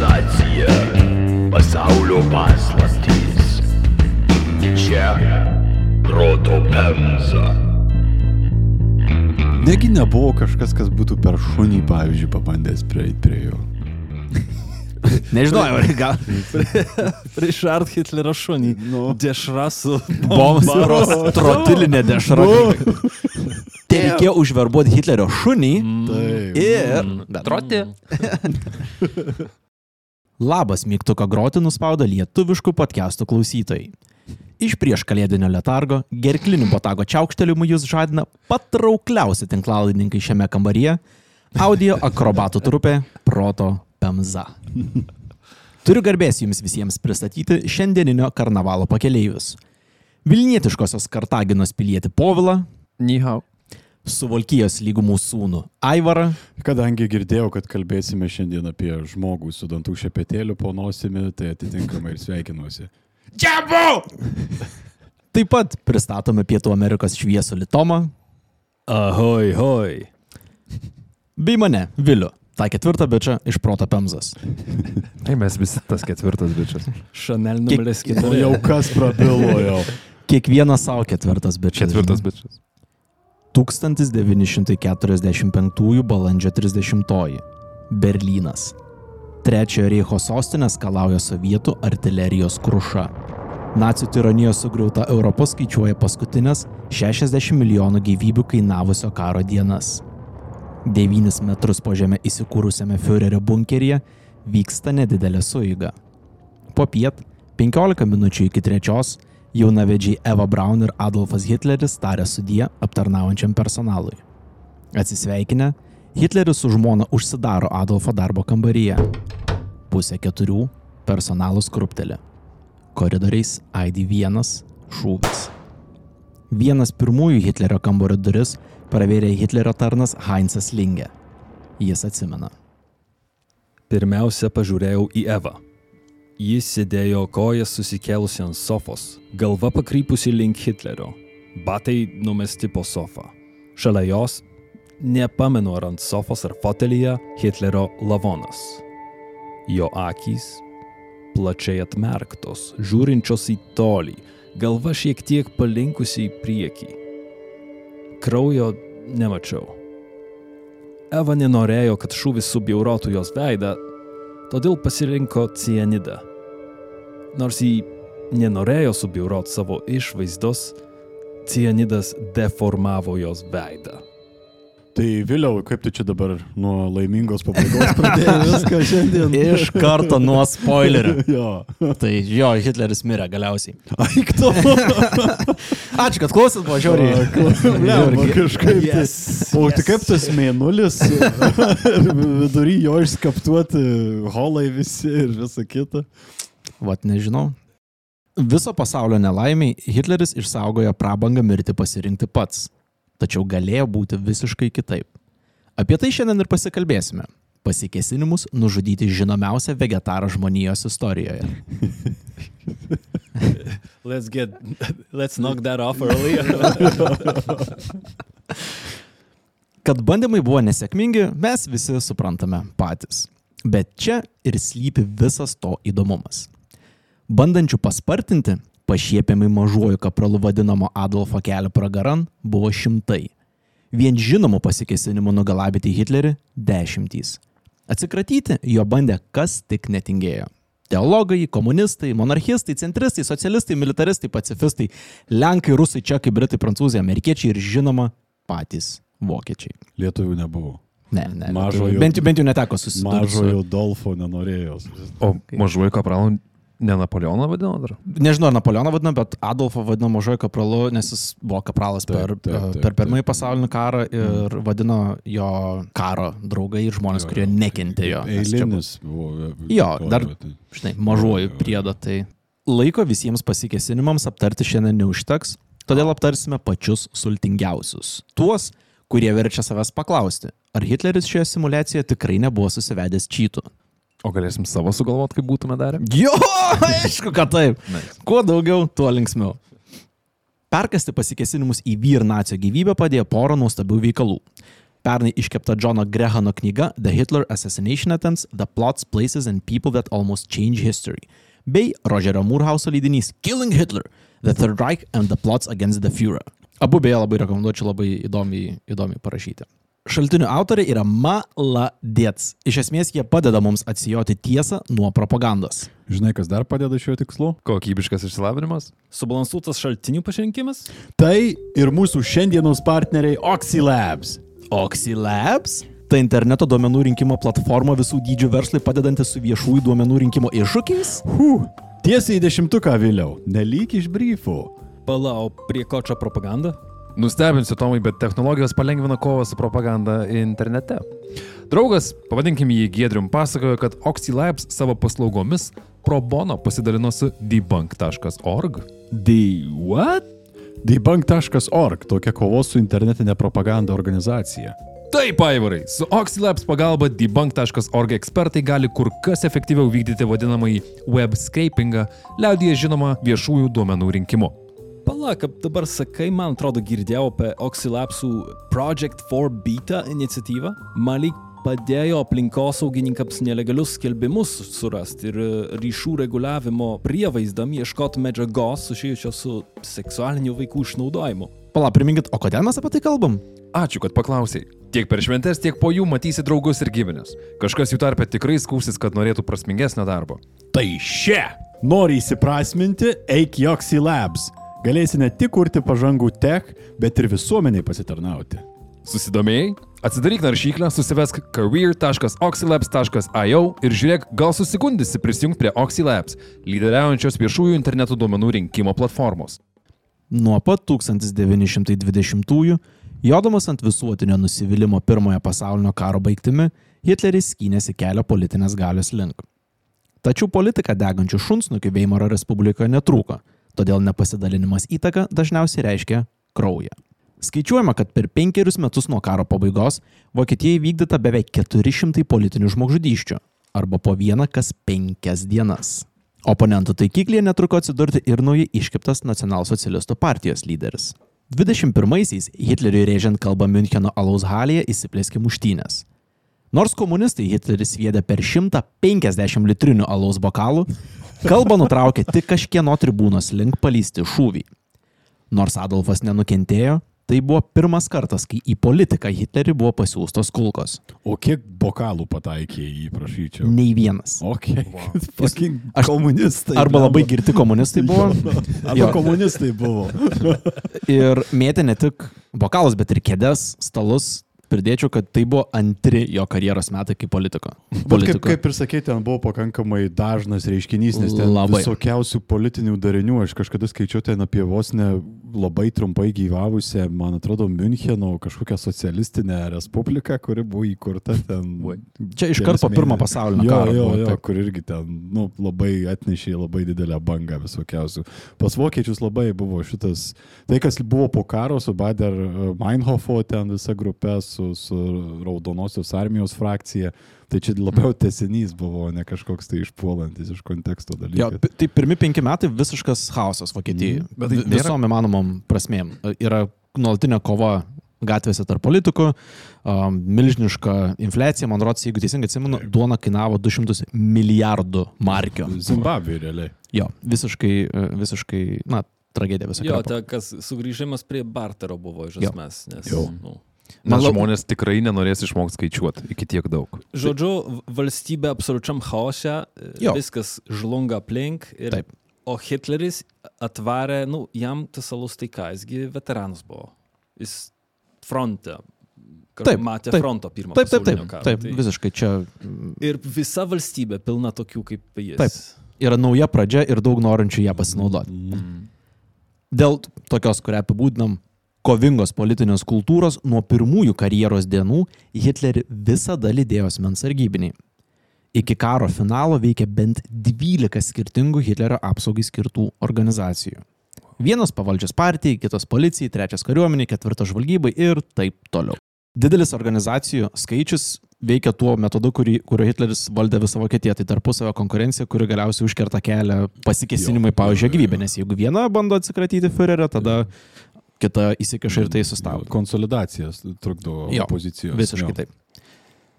Civilizacija, pasaulio paslaptys. Čia proto pemza. Negi nebuvo kažkas, kas būtų per šunį, pavyzdžiui, pabandęs prieiti prie jo. Nežinau, ar gal. Prieš Art Hitlerio šunį. Nu. Dešra su Bombos trotilinė dešra. Tai reikėjo užverbuoti Hitlerio šunį. Taip. Ir... Betroti. Labas, mygtuką groti nuspaudo lietuviškų podcastų klausytojai. Iš prieš kalėdinio letargo, gerklinių botago čiaukštelimų jūs žadina patraukliausi tinklalaininkai šiame kambaryje - audio akrobatų trupė Proto Pemza. Turiu garbės jums visiems pristatyti šiandieninio karnavalo pakeleivius. Vilnietiškosios Kartaginos pilietį Povilą, Nihau. Suvalkijos lygumų sūnų Aivarą, Kadangi girdėjau, kad kalbėsime šiandien apie žmogų su dantų šepetėliu po nosimi, tai atitinkamai ir sveikinuosi. Džiabu! taip pat pristatome Pietų Amerikos šviesų Litomą, Ahoj, hoj. bei mane, Viliu, tą ketvirtą bičią iš Proto Pemzas. Ei, mes visi tas ketvirtas bičias. Šanel numeris O keturi. jau kas prabilo jau. Kiekvienas savo ketvirtas bičias. Ketvirtas bičias. 1945 balandžio 30. Berlynas. Trečiojo Reicho sostinę skalauja sovietų artilerijos kruša. Nacių tironijos sugriauta Europa skaičiuoja paskutinės 60 milijonų gyvybių kainavusio karo dienas. 9 metrus po žemę įsikūrusiame Führerio bunkeryje vyksta nedidelė suiga. Po piet, 15 minučių iki trečios, jaunavedžiai Eva Braun ir Adolfas Hitleris tarė sudie aptarnaujančiam personalui. Atsisveikinę, Hitleris su žmona užsidaro Adolfo darbo kambaryje. Pusė keturių personalus kruptelė. Koridoriais aidi vienas šūvis. Vienas pirmųjų Hitlerio kambario duris pravėrė Hitlerio tarnas Heinzas Linge. Jis atsimena. Pirmiausia, pažiūrėjau į Evą. Jis sėdėjo kojas susikėlusi ant sofos, galva pakrypusi link Hitlerio, batai numesti po sofą. Šalia jos, nepamenu ar ant sofos ar fotelyje, Hitlerio lavonas. Jo akys plačiai atmerktos, žiūrinčios į tolį, galva šiek tiek palinkusi į priekį. Kraujo nemačiau. Eva nenorėjo, kad šūvis subjaurotų jos veidą, todėl pasirinko cianidą. Nors jį nenorėjo subjauroti savo išvaizdos, cianidas deformavo jos veidą. Tai vėliau, kaip tu čia dabar nuo laimingos pabaigos pradėjai viską šiandien? Iš karto nuo spoilerio. Jo. Tai jo, Hitleris mirė galiausiai. Aik to. Ačiū, kad klausėt, buvo žiauriai. Lemba kažkaip. Yes. O tai kaip tas mėnulis, vidury jo išskaptuoti holai visi ir visa kita. Vat nežinau. Viso pasaulio nelaimiai Hitleris išsaugojo prabangą mirti pasirinkti pats. Tačiau galėjo būti visiškai kitaip. Apie tai šiandien ir pasikalbėsime. Pasikesinimus nužudyti žinomiausią vegetarą žmonijos istorijoje. Let's get, let's knock that off early. Kad bandymai buvo nesėkmingi, mes visi suprantame patys. Bet čia ir slypi visas to įdomumas. Bandančių paspartinti, pašiepiamai mažuoju kapralu vadinamo Adolfo kelio pragaran buvo šimtai. Vien žinomų pasikesinimų nugalabyti Hitlerį - dešimtys. Atsikratyti jo bandė kas tik netingėjo. Teologai, komunistai, monarchistai, centristai, socialistai, militaristai, pacifistai, lenkai, rusai, čekai, britai, prancūzai, amerikiečiai ir žinoma patys vokiečiai. Lietuvių nebuvo. Ne, ne. Mažojo- bent, jau- bent jau neteko susidurti. Mažojo Dolfo nenorėjo. O mažuoju kapralu ne Napoleoną vadino dar? Nežinau, ar Napoleoną vadino, bet Adolfą vadino mažoju kapralu, nes jis buvo kapralas Taip, per, taip, taip, per pirmąjį pasaulinį karą ir vadino jo karo draugai ir žmonės, kurie nekentė jo. nes čia buvo, Eilinis buvo. Jo, dar- tai- Žinai, mažuoju priedą. Tai laiko visiems pasikesinimams aptarti šiandien neužteks, todėl aptarsime pačius sultingiausius. Tuos, kurie verčia savęs paklausti, ar Hitleris šioje simulacijoje tikrai nebuvo susivedęs čytų. O galėsim savo sugalvoti, kaip būtume darę? Jo, aišku, kad taip. Kuo daugiau, tuo linksmiau. Perkasti pasikesinimus į vyr nacio gyvybę padėjo pora nuostabių veikalų. pernai iškepta Johno Grehano knyga The Hitler Assassination Attempts – The Plots, Places and People That Almost Change History bei Rogerio Moorhauso leidinys Killing Hitler – The Third Reich and the Plots Against the Führer. Abu beje labai rekomenduočiau labai įdomiai, įdomiai parašyti. Šaltinių autoriai yra maladėts. Iš esmės jie padeda mums atsijoti tiesą nuo propagandos. Žinai, kas dar padeda šiuo tikslu? Kokybiškas išsilavinimas? Subalansuotas šaltinių pasirinkimas? Tai ir mūsų šiandienos partneriai Oxylabs. Oxylabs? Tai interneto duomenų rinkimo platforma visų dydžių verslai padedanti su viešųjų duomenų rinkimo iššūkiais? Huh. Tiesiai į dešimtuką vėliau. Nelyg iš briefų. Palau, prie ko čia propaganda? Nustebinsiu Tomai, bet technologijos palengvina kovą su propaganda internete. Draugas, pavadinkim jį Giedrium, pasakojo, kad Oxylabs savo paslaugomis pro bono pasidalino su debunk.org. The what? Debunk.org - tokia kovos su internetinė propaganda organizacija. Taip, Aivarai, su Oxylabs pagalba debunk.org ekspertai gali kur kas efektyviau vykdyti vadinamąjį web scrapingą, liaudyje žinoma viešųjų duomenų rinkimu. Pala, kaip dabar sakai, man atrodo girdėjau apie Oxylapsų Project 4 Beta iniciatyvą. Malik padėjo aplinkosaugininkams nelegalius skelbimus surasti ir e, ryšių reguliavimo prievaizdam ieškoti medžiagos susijusios su seksualiniu vaikų išnaudojimu. Pala, priminkit, o kodėl mes apie tai kalbam? Ačiū, kad paklausai. Tiek per šventes, tiek po jų matysi draugus ir giminės. Kažkas jų tarpe tikrai skūsis, kad norėtų prasmingesnio darbo. Tai šia! Nori įsiprasminti, eik į Oxylabs. Galėsi ne tik kurti pažangų tech, bet ir visuomeniai pasitarnauti. Susidomėjai? Atsidaryk naršyklę, susivesk career.oxylabs.io ir žiūrėk, gal susigundysi prisijungti prie Oxylabs, lyderiaujančios viešųjų interneto duomenų rinkimo platformos. Nuo pat 1920-ųjų, jodamas ant visuotinio nusivylimų pirmojo pasaulinio karo baigtimi, Hitleris skynėsi kelio politinės galios link. Tačiau politika degančių šunsnukių Veimaro Respublikoje netrūko, todėl nepasidalinimas įtaka dažniausiai reiškia kraują. Skaičiuojama, kad per penkerius metus nuo karo pabaigos Vokietijai vykdyta beveik 400 politinių žmogžudyščių, arba po vieną kas penkias dienas. Oponentų taikiklyje netruko atsidurti ir naujai iškiptas nacionalsocialistų partijos lyderis. 21-aisiais Hitleriui rėžiant kalbą Müncheno alaus halėje įsiplėskė muštynės. Nors komunistai Hitlerį sviedė per 150 litrinių alaus bokalų, kalbą nutraukė tik kažkieno tribūnos link palysti šūvį. Nors Adolfas nenukentėjo, tai buvo pirmas kartas, kai į politiką Hitlerį buvo pasiūstos kulkos. O kiek bokalų pataikė į jį, prašyčiau? Nei vienas. Ok. Fucking Aš- komunistai. Arba labai girti komunistai buvo. Arba Jo. komunistai buvo. Ir mėtė ne tik bokalus, bet ir kėdes, stalus. Pridėčiau, kad tai buvo antri jo karjeros metai kaip politiko. Bet kaip, politiko. kaip ir sakė, ten buvo pakankamai dažnas reiškinys, nes ten Labai. visokiausių politinių darinių. Aš kažkada skaičiau ten apie vos ne labai trumpai gyvavusią, man atrodo, Müncheno kažkokią socialistinę respubliką, kuri buvo įkurta ten. Čia iš karto po pirmo pasaulinio jo, karo Jo, buvo, jo, taip. kur irgi ten nu, labai atnešė labai didelę bangą visokiausių. Pas vokiečius labai buvo šitas, tai kas buvo po karo su Bader Meinhofo, ten visa grupė, su, su Raudonosios armijos frakcija. Tai čia labiau tesinys buvo, ne kažkoks tai išpuolantis iš konteksto Jo, dalykas. pi- tai pirmi penki metai visiškas chaosas Vokietijai. Mhm. Bet tai nėra- visom įmanomom prasmėm. Yra nuolatinė kova gatvėse tarp politikų, um, milžiniška infliacija, man rodos, jeigu teisingai atsimenu, duona kainavo 200 milijardų markių. Zimbabvė realiai. Jo, visiškai, e, visiškai, na, tragedija visą Jo, kitą. ta, kas sugrįžimas prie bartero buvo iš Jo. esmės. Nes, Jo. nu, Nes lab- žmonės tikrai nenorės išmokti skaičiuoti iki tiek daug. Žodžiu, valstybė absoliučiam chaose, Jo. viskas žlunga aplink. Ir, Taip. o Hitleris atvarė, nu, jam tas alus tai ką, jisgi veteranas buvo. Jis fronte. Taip, Matė taip. fronto pirmą Taip, taip, taip, karo. taip, Tai- visiškai čia Ir visa valstybė pilna tokių kaip jis. Taip. yra nauja pradžia ir daug norinčių ją pasinaudoti. Mm. Dėl tokios, kurią apibūdinam, kovingos politinės kultūros nuo pirmųjų karjeros dienų Hitlerį visada lydėjo asmens sargybiniai. Iki karo finalo veikė bent 12 skirtingų Hitlerio apsaugai skirtų organizacijų. Vienas pavaldžias partijai, kitas policijai, trečias kariuomeniai, ketvirtas žvalgybai ir taip toliau. Didelis organizacijų skaičius veikia tuo metodu, kurį, kurio Hitleris valdė visą Vokietiją. Tai tarpusavio konkurencija, kuri galiausiai užkerta kelią pasikesinimui, pavyzdžiui, jo. Nes jeigu viena bando atsikratyti Führerio, tada kita įsikiša ir tai sustabdo. Konsolidacijas trukdo Jo, opozicijos. Visiškai jo. taip.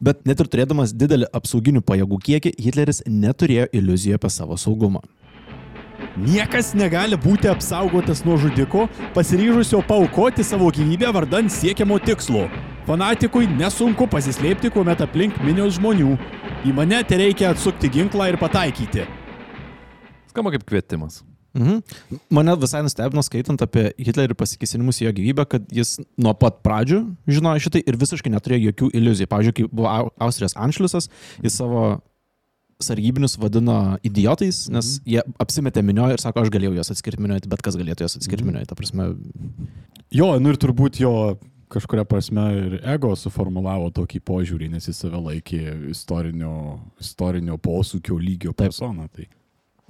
Bet net ir turėdamas didelį apsauginių pajėgų kiekį, Hitleris neturėjo iliuzijų apie savo saugumą. Niekas negali būti apsaugotas nuo žudiko, pasiryžusio paukoti savo gyvybę vardant siekiamo tikslo. Fanatikui nesunku pasislėpti, kuomet aplink minios žmonių. Į mane te reikia atsukti ginklą ir pataikyti. Skamba kaip kvietimas. Mhm. Mane visai nustebino skaitant apie Hitlerį pasikesinimus į jo gyvybę, kad jis nuo pat pradžių žinojo šitai ir visiškai neturėjo jokių iliuzijų. Pavyzdžiui, kai buvo Au- Austrijos Anšliusas, jis savo sargybinius vadino idiotais, nes Mhm. jie apsimetė minioje ir sako, aš galėjau juos atskirti minioje, bet kas galėtų juos Mhm. atskirti minioje. Ta prasme, Jo, nu ir turbūt jo kažkuria prasme ir ego suformulavo tokį požiūrį, nes jis save laikė istorinio, istorinio posūkio lygio persona. Tai.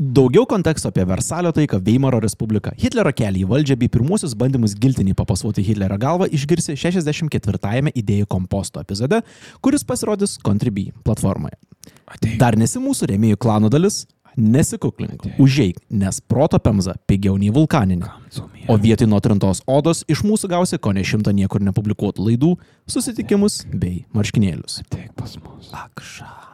Daugiau konteksto apie Versalio taiką, Veimaro Respubliką, Hitlerio kelią į valdžią bei pirmuosius bandymus giltinį papasuoti Hitlerio galvą išgirsi 64-ame idėjų komposto epizode, kuris pasirodys Contribui platformoje. Dar nesi mūsų rėmėjų klano dalis? Nesikuklink, užeik, nes proto pemza pigiau nei vulkaninė. O vietoj nuo trintos odos iš mūsų gausi ko ne šimtą niekur nepublikuotų laidų, susitikimus bei marškinėlius. Akša.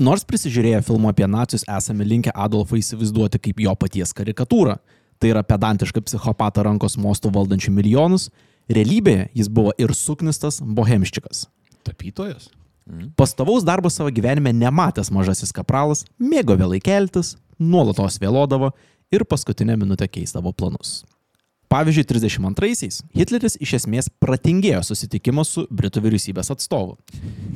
Nors prisižiūrėję filmų apie nacius esame linkę Adolfą įsivaizduoti kaip jo paties karikatūrą, tai yra pedantišką psichopatą rankos mostų valdančių milijonus, realybėje jis buvo ir suknistas bohemščikas. Tapytojas? Pastovaus darbo savo gyvenime nematęs mažasis kapralas, mėgo vėlai keltis, nuolatos vėlodavo ir paskutinę minutę keisdavo planus. Pavyzdžiui, 32-aisiais Hitleris iš esmės pratingėjo susitikimą su Britų vyriausybės atstovu.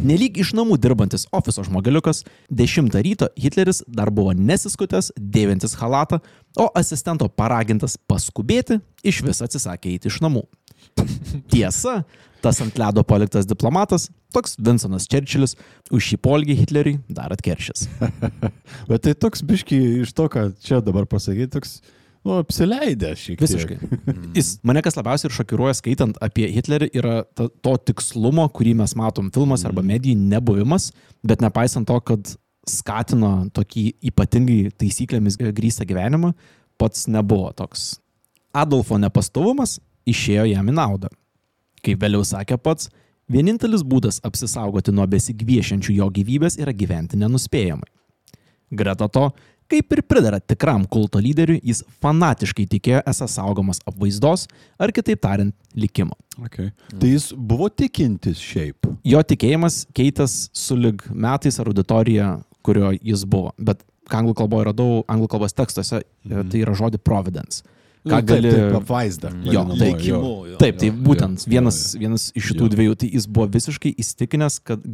Nelyg iš namų dirbantis ofiso žmogeliukas, 10 ryto Hitleris dar buvo nesiskutęs, dėvintis halatą, o asistento paragintas paskubėti iš vis atsisakė eiti iš namų. Tiesa, tas ant ledo paliktas diplomatas, toks Vinsonas Čerčilis, už šį polgį Hitleriui dar atkeršys. Bet tai toks biški iš to, ką čia dabar pasakyti, toks, nu, apsileidęs šiek tiek. Visiškai. Jis, mane kas labiausiai ir šokiruoja skaitant apie Hitlerį yra ta, to tikslumo, kurį mes matom filmuose arba medijai nebuvimas, bet nepaisant to, kad skatino tokį ypatingai taisyklėmis grįstą gyvenimą, pats nebuvo toks. Adolfo nepastovumas išėjo jam į naudą. Kaip vėliau sakė pats, vienintelis būdas apsisaugoti nuo besigviešiančių jo gyvybės yra gyventi nenuspėjamai. Greta to, kaip ir pridara tikram kulto lyderiui, jis fanatiškai tikėjo esą saugomas apvaizdos, ar kitaip tariant, likimo. Okay. Tai jis buvo tikintis šiaip. Jo tikėjimas keitės sulig metais ar auditorija, kurio jis buvo. Bet ką anglų kalboje radau, anglų kalbos tekstuose, mm. tai yra žodį providence. Ką Nu, gali... Taip, taip, apvaizda. Jo, vadinamoji, tai- jo. Jo. Taip, tai jo, būtent jo, vienas, jo. vienas iš šitų Jo. dviejų, tai jis buvo visiškai įsitikinęs, kad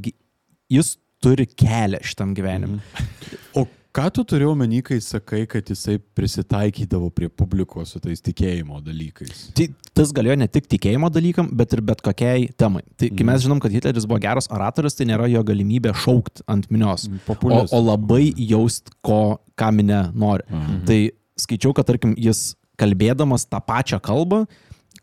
jis turi kelią šitam gyvenimui. O ką tu turi omeny, kai sakai, kad jisai prisitaikydavo prie publikos su tais tikėjimo dalykais? Tai tas galėjo ne tik tikėjimo dalykam, bet ir bet kokiai temai. Tai kai mes žinom, kad Hitleris buvo geras oratorius, tai nėra jo galimybė šaukti ant minios, o, Populiaras. o labai jaust, ko, ką minė nori. Mhm. Tai skaičiau, kad tarkim jis kalbėdamas tą pačią kalbą,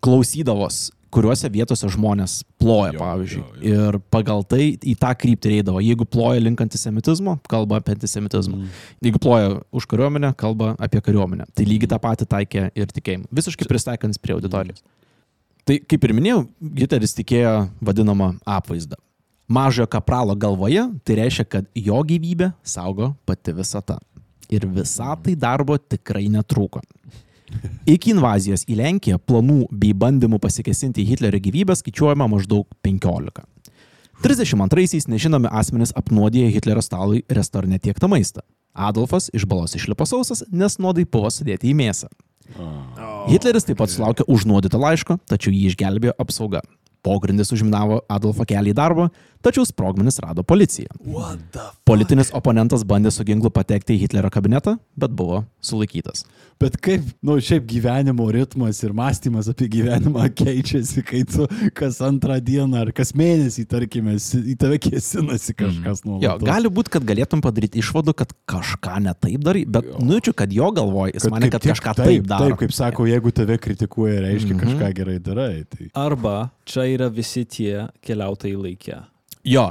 klausydavos, kuriuose vietose žmonės ploja, Jo, pavyzdžiui. jo, jo. Ir pagal tai į tą kryptį eidavo. Jeigu ploja link antisemitizmo, kalba apie antisemitizmą. Mhm. Jeigu ploja už kariuomenę, kalba apie kariuomenę. Tai lygiai tą patį taikė ir tikėjimą. Visiškai pristaikant prie auditorijos. Tai kaip ir minėjau, Hitleris tikėjo vadinamą apvaizdą. Mažojo kapralo galvoje tai reiškia, kad jo gyvybę saugo pati visata. Ir visatai darbo tikrai netrūko. Iki invazijos į Lenkiją planų bei bandymų pasikesinti į Hitlerio gyvybę skaičiuojama maždaug 15. 32-aisiais nežinomi asmenys apnuodė Hitlerio stalui restorane tiektą maistą. Adolfas iš balos išlipo sausas, nes nuodai buvo sudėti į mėsą. Hitleris taip pat sulaukė užnuodyto laiško, tačiau jį išgelbėjo apsauga. Pogrindis užminavo Adolfo kelią į darbą, tačiau sprogmenis rado policija. Politinis oponentas bandė su ginklu patekti į Hitlerio kabinetą, bet buvo sulaikytas. Bet kaip, na, nu, šiaip gyvenimo ritmas ir mąstymas apie gyvenimą keičiasi, kai tu kas antrą dieną ar kas mėnesį, tarkime, į tave kėsinasi kažkas nuo Jo, gali būti, kad galėtum padaryti išvadų, kad kažką ne taip darai, bet nujaučiu, kad jo galvoje jis mane, kad kažką taip daro. Taip, kaip sako, jeigu tave kritikuoja, reiškia Mhm. kažką gerai darai. Tai... Arba čia yra visi tie keliautojai laikė. Jo.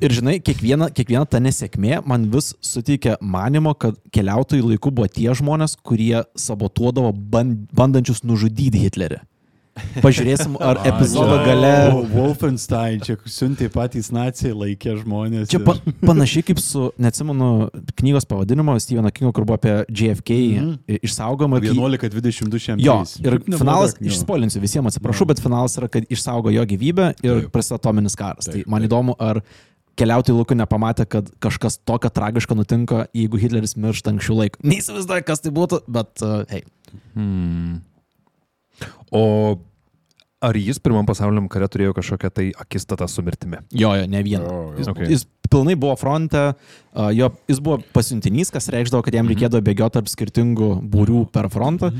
Ir žinai, kiekviena, kiekviena ta nesėkmė man vis suteikia manimo, kad keliautojų laiku buvo tie žmonės, kurie sabotuodavo band, bandančius nužudyti Hitlerį. Pažiūrėsim, ar epizodo gale... Wolfenstein, čia siuntė patys nacijai laikė žmonės. Čia pa, panašiai kaip su, neatsimenu, knygos pavadinimo Steveno Kingo, kur buvo apie JFK Mhm. išsaugomą. kai- 11-22 šiandien. Jo, ir finalas, išspolinsiu visiems, atsiprašau, bet finalas yra, kad išsaugo jo gyvybę ir prasideda atominis karas. Tai Taip, man taip. įdomu, ar keliautojai lauku nepamatė, kad kažkas tokio tragiško nutinka, jeigu Hitleris miršta anksčiau laiko. Neįsivaizduoju, kas tai būtų, bet, uh, hei. Hmm. O ar jis pirmam pasauliniam kare turėjo kažkokią tai akistatą su mirtimi? Jo, jo, ne vieną. Jo, jo. Jis, Okay. jis pilnai buvo fronte, jo, jis buvo pasiuntinys, kas reikšdavo, kad jam reikėdavo bėgioti tarp skirtingų būrių per frontą.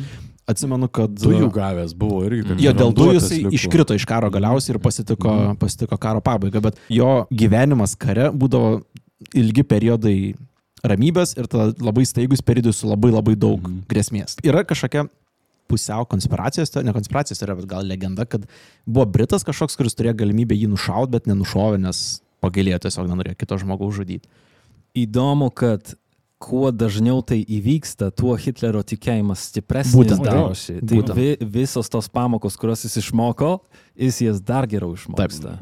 Atsimenu, kad... Dujų gavęs buvo irgi. kad Jo, dėl dujų jisai liko. iškrito iš karo galiausiai ir pasitiko, pasitiko karo pabaigą, bet jo gyvenimas kare būdavo ilgi periodai ramybės ir tada labai staigus periodai su labai labai daug Mhm. grėsmės. Yra kažkokia pusiau konspiracijos, ne konspiracijos yra, bet gal legenda, kad buvo Britas kažkoks, kuris turėjo galimybę jį nušauti, bet nenušovė, nes pagailėjo tiesiog nenorėjo kito žmogaus žudyti. Įdomu, kad kuo dažniau tai įvyksta, tuo Hitlerio tikėjimas stipresnis Būtent taip. darosi. Tai Būtent. vi, visos tos pamokos, kurios jis išmoko, jis jas dar geriau išmoksta.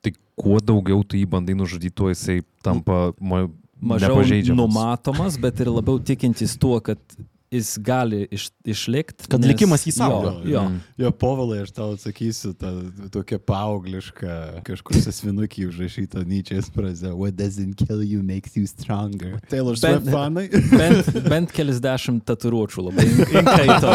Tai kuo daugiau tu jį bandai nužudyti, tuo jisai tampa ma- Mažiau numatomas, bet ir labiau tikintis tuo, kad jis gali iš, išlikti. Kad likimas jį saugo. Jo, jo. Mm. Jo, povilai, aš tau atsakysiu tą tokią paauglišką, kažkur sasvinukį užrašytą Nyčiais frazę. What doesn't kill you makes you stronger. Taylor Swift fanai. Bent, bent kelis dešimt tatuiruočių labai įkaito.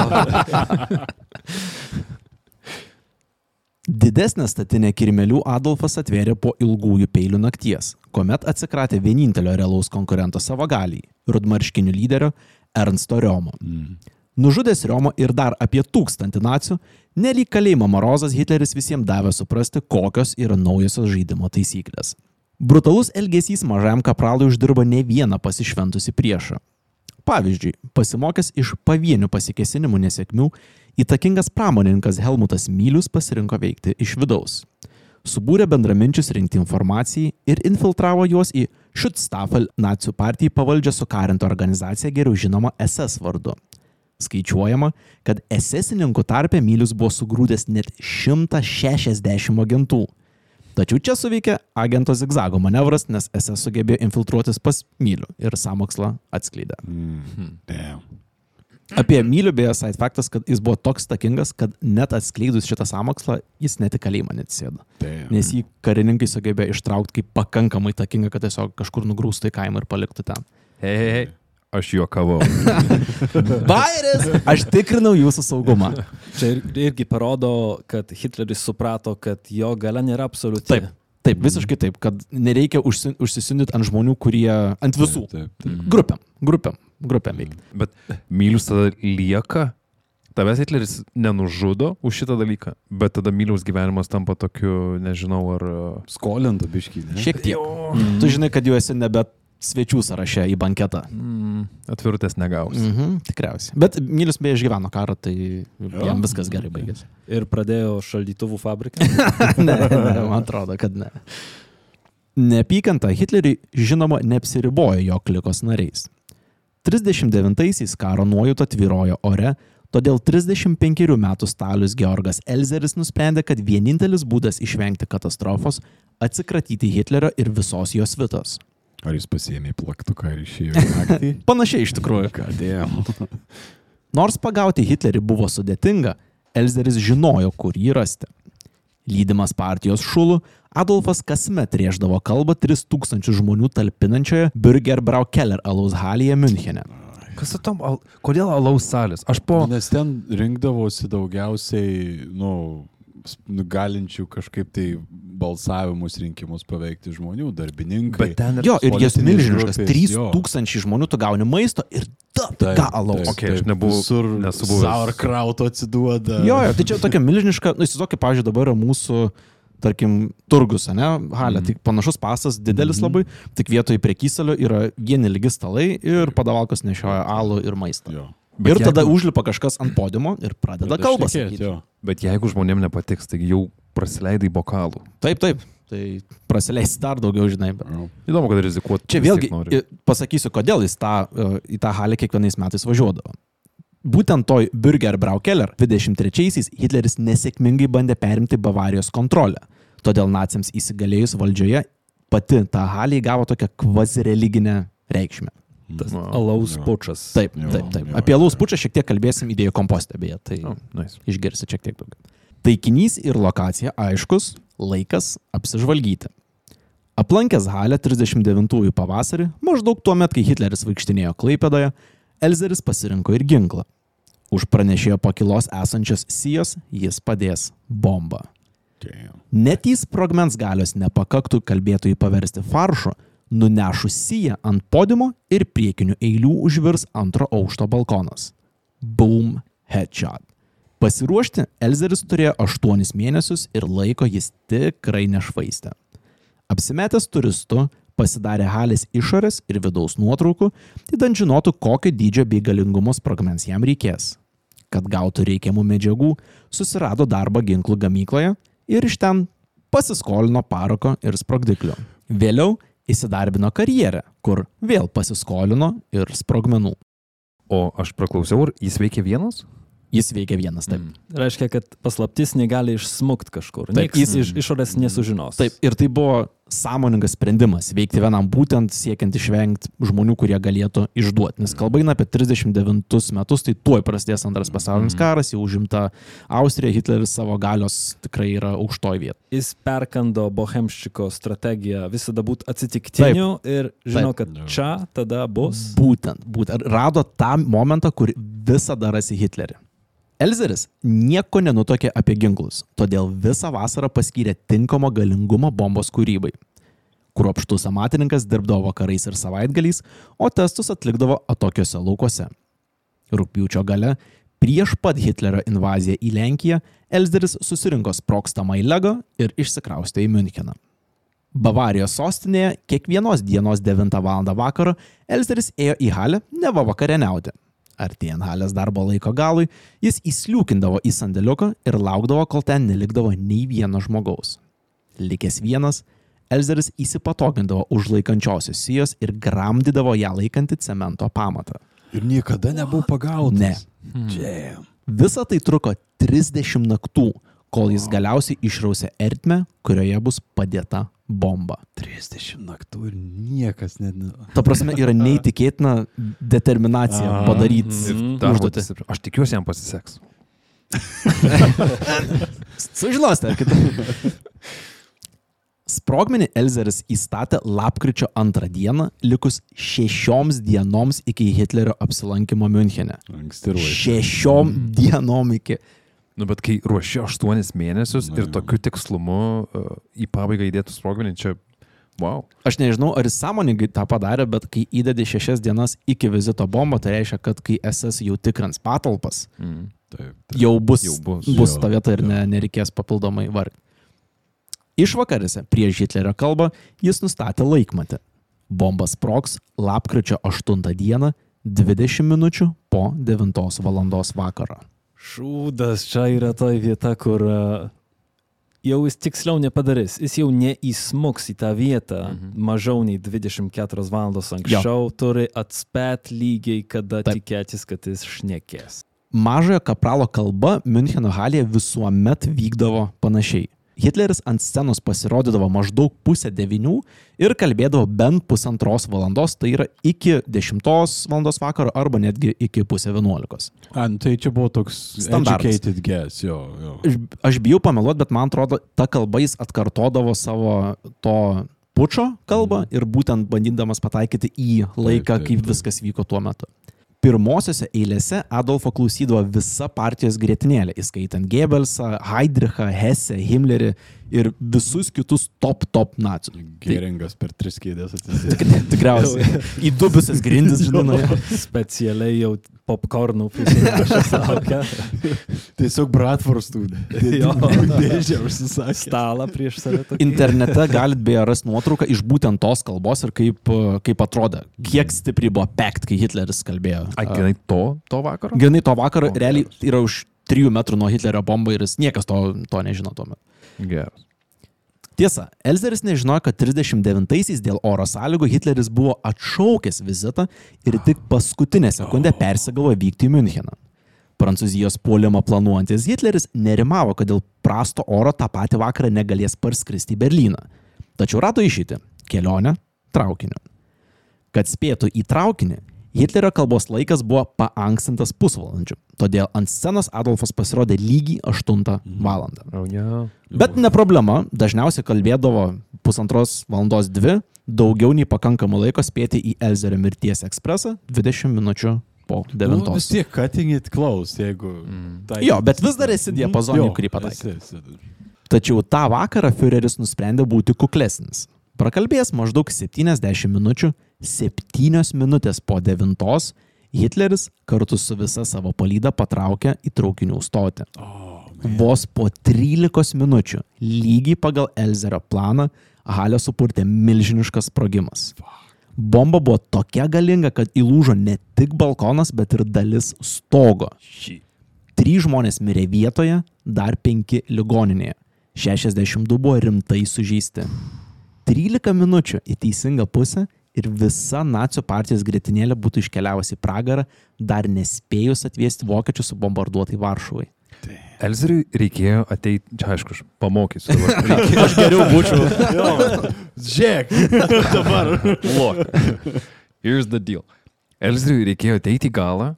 Didesnę statinę kirmelių Adolfas atvėrė po ilgųjų peilių nakties, kuomet atsikratė vienintelio realaus konkurento savo galiai - rudmarškinių lyderio Ernsto Riomo. Mm. Nužudęs Riomo ir dar apie tūkstantį nacijų, nelyg kalėjimo morozas Hitleris visiems davė suprasti, kokios yra naujosios žaidimo taisyklės. Brutalus elgesys mažajam kapralui uždirba ne vieną pasišventusi priešą. Pavyzdžiui, pasimokęs iš pavienių pasikesinimų nesėkmių, įtakingas pramonininkas Helmutas Mylius pasirinko veikti iš vidaus. Subūrė bendraminčius rinkti informacijai ir infiltravo juos į Schutzstaffel nacijų partijai pavaldžią sukarintą organizaciją geriau žinoma SS vardu. Skaičiuojama, kad esesininkų tarpe Mylius buvo sugrūdęs net 160 agentų. Tačiau čia suveikė agento zigzago manevras, nes SS sugebėjo infiltruotis pas Mylių ir samokslą atskleidė. Mm. Damn. Apie Mylių beje side faktas, kad jis buvo toks takingas, kad net atskleidus šitą samokslą, jis net į kalėjimą. Damn. Nes jį karininkai sugebėjo ištraukti kaip pakankamai takingą, kad tiesiog kažkur nugrūstų į kaimą ir paliktų ten. Hei, hei, hei. Aš juokavau. Bairis! Aš tikrinau jūsų saugumą. Čia ir- irgi parodo, kad Hitleris suprato, kad jo gale nėra absoliuti. Taip. Taip, visiškai taip, kad nereikia užsi- užsisindyti ant žmonių, kurie ant visų. Taip, taip. Grupiam, grupiam, grupiam veikti. Bet Mylius tada lieka. Tavęs Hitleris nenužudo už šitą dalyką, bet tada Myliaus gyvenimas tampa tokiu, nežinau, ar... uh, Skolintų biškį. ne? Šiek tiek. Tu žinai, kad jau esi nebe svečių sąraše į banketą. Mm, atvirutės negaus. Mm. Mhm, tikriausiai. Bet Mylius beje išgyveno karą, tai jam viskas gerai baigėsi. Ir pradėjo šaldytuvų fabriką. ne, ne, man atrodo, kad ne. Neapykanta Hitleriui žinoma neapsiribojo jo klikos nariais. 39-aisiais karo nuojauta tvirojo ore, todėl 35 metų stalius Georgas Elzeris nusprendė, kad vienintelis būdas išvengti katastrofos - atsikratyti Hitlerio ir visos jos vitos. Ar jis pasiėmė plaktuką ir išėjo naktį? Panašiai iš tikrųjų. Kadėjom. Nors pagauti Hitlerį buvo sudėtinga, Elzeris žinojo, kur jį rasti. Lydimas partijos šulų, Adolfas kasmet rėždavo kalbą 3000 žmonių talpinančioje Bürgerbrau Keller alaus halėje Münchene. Kas su tom, al, kodėl alaus salės? Aš po... Nes ten rinkdavosi daugiausiai, nu, nu, galinčių kažkaip tai balsavimus, rinkimus paveikti žmonių, darbininkai. Bet ten ir... Jo, ir jas milžiniškas. grupės, jo. 3000 žmonių tu gauni maisto ir Taip, ką alaus. taip, Okei, aš taip, nebuvau- Visur nesu buvęs. Sauerkrauto atsiduoda. Jo, jo, tai čia tokia milžiniška, nu įsivaizduok, pavyzdžiui, dabar yra mūsų, tarkim, turgus, ne, halė, Mhm. tai panašus pasas, didelis labai, tik vietoj prekysalio yra vieni lygi stalai ir padavalkas nešioja alų ir maistą. Jo. Ir jeigu- tada užlipa kažkas ant podimo ir pradeda kalbą. Bet jeigu žmonėm nepatiks, taigi jau prasileidai bokalų. Taip, taip. Tai prasileis dar daugiau, žinai. Bet... Įdomu, kad rizikuoti. Čia vėlgi pasakysiu, kodėl jis tą, e, į tą halę kiekvienais metais važiuodavo. Būtent toj Bürger Braukeller 23-aisiais Hitleris nesėkmingai bandė perimti Bavarijos kontrolę. Todėl naciams įsigalėjus valdžioje pati ta halė įgavo tokią kvazireliginę reikšmę. Tas Wow. alaus Jo. pučas. Taip, taip, taip. Apie jo, laus jo. pučią šiek tiek kalbėsim idėjų kompostė, beje, tai Oh, nice. išgirsi šiek tiek daugiau. Taikinys ir lokacija aiškus, laikas apsižvalgyti. Aplankęs Halę 39-ųjų pavasarį, maždaug tuo metu, kai Hitleris vaikštinėjo Klaipėdoje, Elzeris pasirinko ir ginklą. Už pranešėjo pakilos esančios sijos jis padės bombą. Damn. Net į sprogmens galios nepakaktų kalbėtojai paversti faršu, nunešus siją ant podimo ir priekinių eilių užvirs antro aukšto balkonas. Boom, headshot. Pasiruošti Elzeris turėjo 8 mėnesius ir laiko jis tikrai nešvaistė. Apsimetęs turistu, pasidarė halės išorės ir vidaus nuotraukų, įdant žinotų, kokio dydžio bei galingumo sprogmens jam reikės. Kad gautų reikiamų medžiagų, susirado darbą ginklų gamykloje ir iš ten pasiskolino parako ir sprogdiklių. Vėliau įsidarbino karjerę, kur vėl pasiskolino ir sprogmenų. O aš praklausiau, ar jis veikia vienas? Jis veikia vienas, taip. Mm. Reiškia, kad paslaptis negali išsmukt kažkur. Taip, jis jis- iš išorės nesužinos. Taip, ir tai buvo sąmoningas sprendimas veikti vienam, būtent siekiant išvengti žmonių, kurie galėtų išduoti. Nes kalba eina apie 39 metus, tai tuoj prasidės antras pasaulinis karas, jau užimta Austrija, Hitleris savo galios tikrai yra aukštoj vietoje. Jis perkando bohemščiko strategiją visada būti atsitiktiniu ir žino, Taip. kad čia tada bus. Būtent, būtent. Rado tą momentą, kur visada rasi Hitlerį. Elzeris nieko nenutokė apie ginklus, todėl visą vasarą paskyrė tinkamo galingumo bombos kūrybai. Kruopštus amatininkas dirbdavo vakarais ir savaitgaliais, o testus atlikdavo atokiuose laukuose. Rūpiučio gale, prieš pat Hitlerio invaziją į Lenkiją, Elzeris susirinko sprokstamą į Lego ir išsikraustė į Müncheną. Bavarijos sostinėje kiekvienos dienos 9 val. vakaro Elzeris ėjo į halę neva vakarieniauti. Artėjant halės darbo laiko galui, jis įsliūkindavo į sandėliuką ir laukdavo, kol ten nelikdavo nei vieno žmogaus. Likęs vienas, Elzeris įsipatogindavo už laikančiosios sijos ir gramdydavo ją laikantį cemento pamatą. Ir niekada nebuvo pagautas. Ne. Damn. Visa tai truko 30 naktų, kol jis galiausiai išrausė ertmę, kurioje bus padėta bomba. 30 naktų ir niekas net. ne- Ta prasme, yra neįtikėtina determinacija padaryti dar užduotį. Aš tikiuosi, jam pasiseks. Sužinosite, ar kitą. Sprogmenį Elzeris įstatė lapkričio antrą dieną, likus šešioms dienoms iki Hitlerio apsilankimo Münchene. Anksti ruošė. Šešiom dienom iki. Nu, bet kai ruoši 8 mėnesius Na, ir tokiu tikslumu uh, į pabaigą įdėtų sprogmenį, čia, wow. Aš nežinau, ar jis sąmoningai tą padarė, bet kai įdedi šešias dienas iki vizito bombą, tai reiškia, kad kai SS jau tikrins patalpas, Mm. Taip. jau bus, Jau bus. bus Jo, ta vieta ir jo. ne, nereikės papildomai vargti. Išvakarėse prieš Hitlerio kalbą jis nustatė laikmatį. Bomba sproks lapkričio 8 dieną 20 minučių po 9 val. vakaro. Šūdas, čia yra ta vieta, kur a, jau jis tiksliau nepadarys. Jis jau neįsmuks į tą vietą Mhm. mažiau nei 24 valandos anksčiau, turi atspėt lygiai, kada Taip. tikėtis, kad jis šnekės. Mažojo kapralo kalba Müncheno halėje visuomet vykdavo panašiai. Hitleris ant scenos pasirodydavo maždaug pusę devinių ir kalbėdavo bent pusantros valandos, tai yra iki dešimtos valandos vakaro arba netgi iki pusę vienuolikos. A, nu, tai čia buvo toks educated guess, jo, jo. Aš, aš bijau pameluoti, bet man atrodo, ta kalba jis atkartodavo savo to pučio kalbą ir būtent bandydamas pataikyti į laiką, taip, kaip taip. viskas vyko tuo metu. Pirmosiose eilėse Adolfo klausydavo visa partijos grėtinėlė, įskaitant Gebelsą, Heidrichą, Hesse, Himmlerį ir visus kitus top top nacijų. Geringas per tris kėdės atsisėdė. Tik- Tikriausiai. Į dubusias grindis, nuėjo. Specialiai jau popkornų prisirašęs laukia Tiesiog Bratvorstų. Jo. Dėžė užsisakė. stalą prieš save. tokį. Internete galit beje rasti nuotrauką iš būtent tos kalbos ir kaip, kaip atrodė. Kiek stipriai buvo pekt, kai Hitleris kalbėjo. Ai, grinai to, to vakaro? Grinai to vakaro O, realiai yra už 3 metrų nuo Hitlerio bomba ir jis niekas to, to nežino tuo metu. Geras. Tiesa, Elzeris nežinojo, kad 39-aisiais dėl oro sąlygų Hitleris buvo atšaukęs vizitą ir tik paskutinę sekundę persigavo vykti į Müncheną. Prancūzijos puolimą planuojantis Hitleris nerimavo, kad dėl prasto oro tą patį vakarą negalės parskristi į Berliną. Tačiau rado išėti - kelionę traukiniu. Kad spėtų į traukinį, Hitlerio kalbos laikas buvo paankstintas pusvalandžiu, todėl ant scenos Adolfas pasirodė lygiai 8 valandą. Oh, ne. Bet ne problema, dažniausiai kalbėdavo pusantros valandos dvi, daugiau nei pakankamai laiko spėti į Elzerio mirties ekspresą 20 minučių po Nu, vis 9. tiek cutting it close, jeigu... tai- Jo, bet vis dar esi diapazone, Jo, kurį pataikė. Tačiau tą vakarą Führeris nusprendė būti kuklesnis. Prakalbėjęs maždaug 70 minučių, 7 minutės po 9 Hitleris kartu su visa savo palyda patraukė į traukinių stotį. Vos po 13 minučių, lygiai pagal Elzerio planą, Halę supurtė milžiniškas sprogimas. Bomba buvo tokia galinga, kad įlūžo ne tik balkonas, bet ir dalis stogo. Trys žmonės mirė vietoje, dar penki ligoninėje. 62 buvo rimtai sužeisti. 13 minučių į teisingą pusę ir visa nacijų partijos gretinėlė būtų iškeliavusi į pragarą, dar nespėjus atvesti vokiečių subombarduotai Varšuvai. Elzeriui reikėjo ateiti, čia aišku, aš pamokysiu. Reikėjo- Aš geriau būčiau. Žiūrėk, dabar. Look. Here's the deal. Elzeriui reikėjo ateiti į galą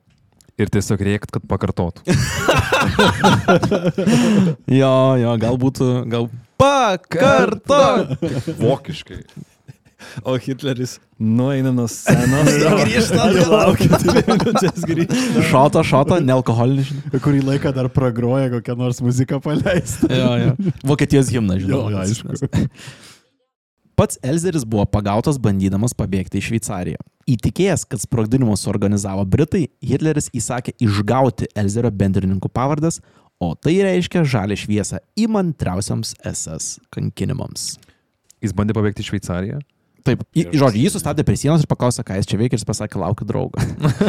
ir tiesiog rėkt, kad pakartotų. Jo, jo, gal būtų, gal pakarto. Vokiškai. O Hitleris nueina nuo scenos. Grįžta. Laukia dvi minutės grįžti. Šoto, šoto, nealkoholinis. Kurį laiką dar pragroja kokią nors muziką paleisti. Jo, jo. Vokietijos himną, žinau. Jo, aišku. Pats Elzeris buvo pagautas bandydamas pabėgti į Šveicariją. Įtikėjęs, kad sprogdinimus suorganizavo Britai, Hitleris įsakė išgauti Elzerio bendrininkų pavardas, o tai reiškia žalę šviesą įmantriausiams SS kankinimams. Jis bandė pabėgti į Šveicariją. Taip, į, žodžiu, jį sustabdė prie sienos ir paklausė, ką jis čia veikia ir jis pasakė, laukiu draugo.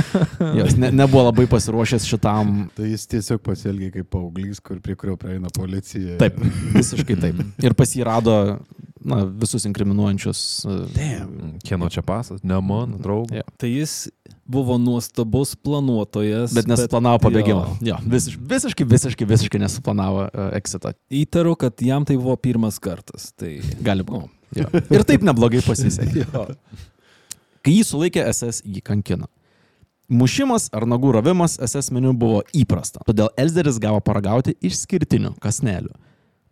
Jos ne, nebuvo labai pasiruošęs šitam. Tai jis tiesiog pasielgė kaip paauglys, kur prie kurio prieina policija. Taip, visiškai taip. Ir pasirado na, visus inkriminuojančius. Damn. Kieno čia pasas? Ne mano, draugo. Jo. Tai jis buvo nuostabus planuotojas. Bet nesuplanavo pabėgimą. Jo. Jo, visiš, visiškai, visiškai, visiškai nesuplanavo uh, exitą. Įtariu, kad jam tai buvo pirmas kartas. Tai... Gali būti. Jo. Ir taip neblogai pasisekė. Kai jį sulaikė SS, jį kankino. Mušimas ar nagų ravimas SS meniu buvo įprasta, todėl Elzeris gavo paragauti išskirtinių kasnelių.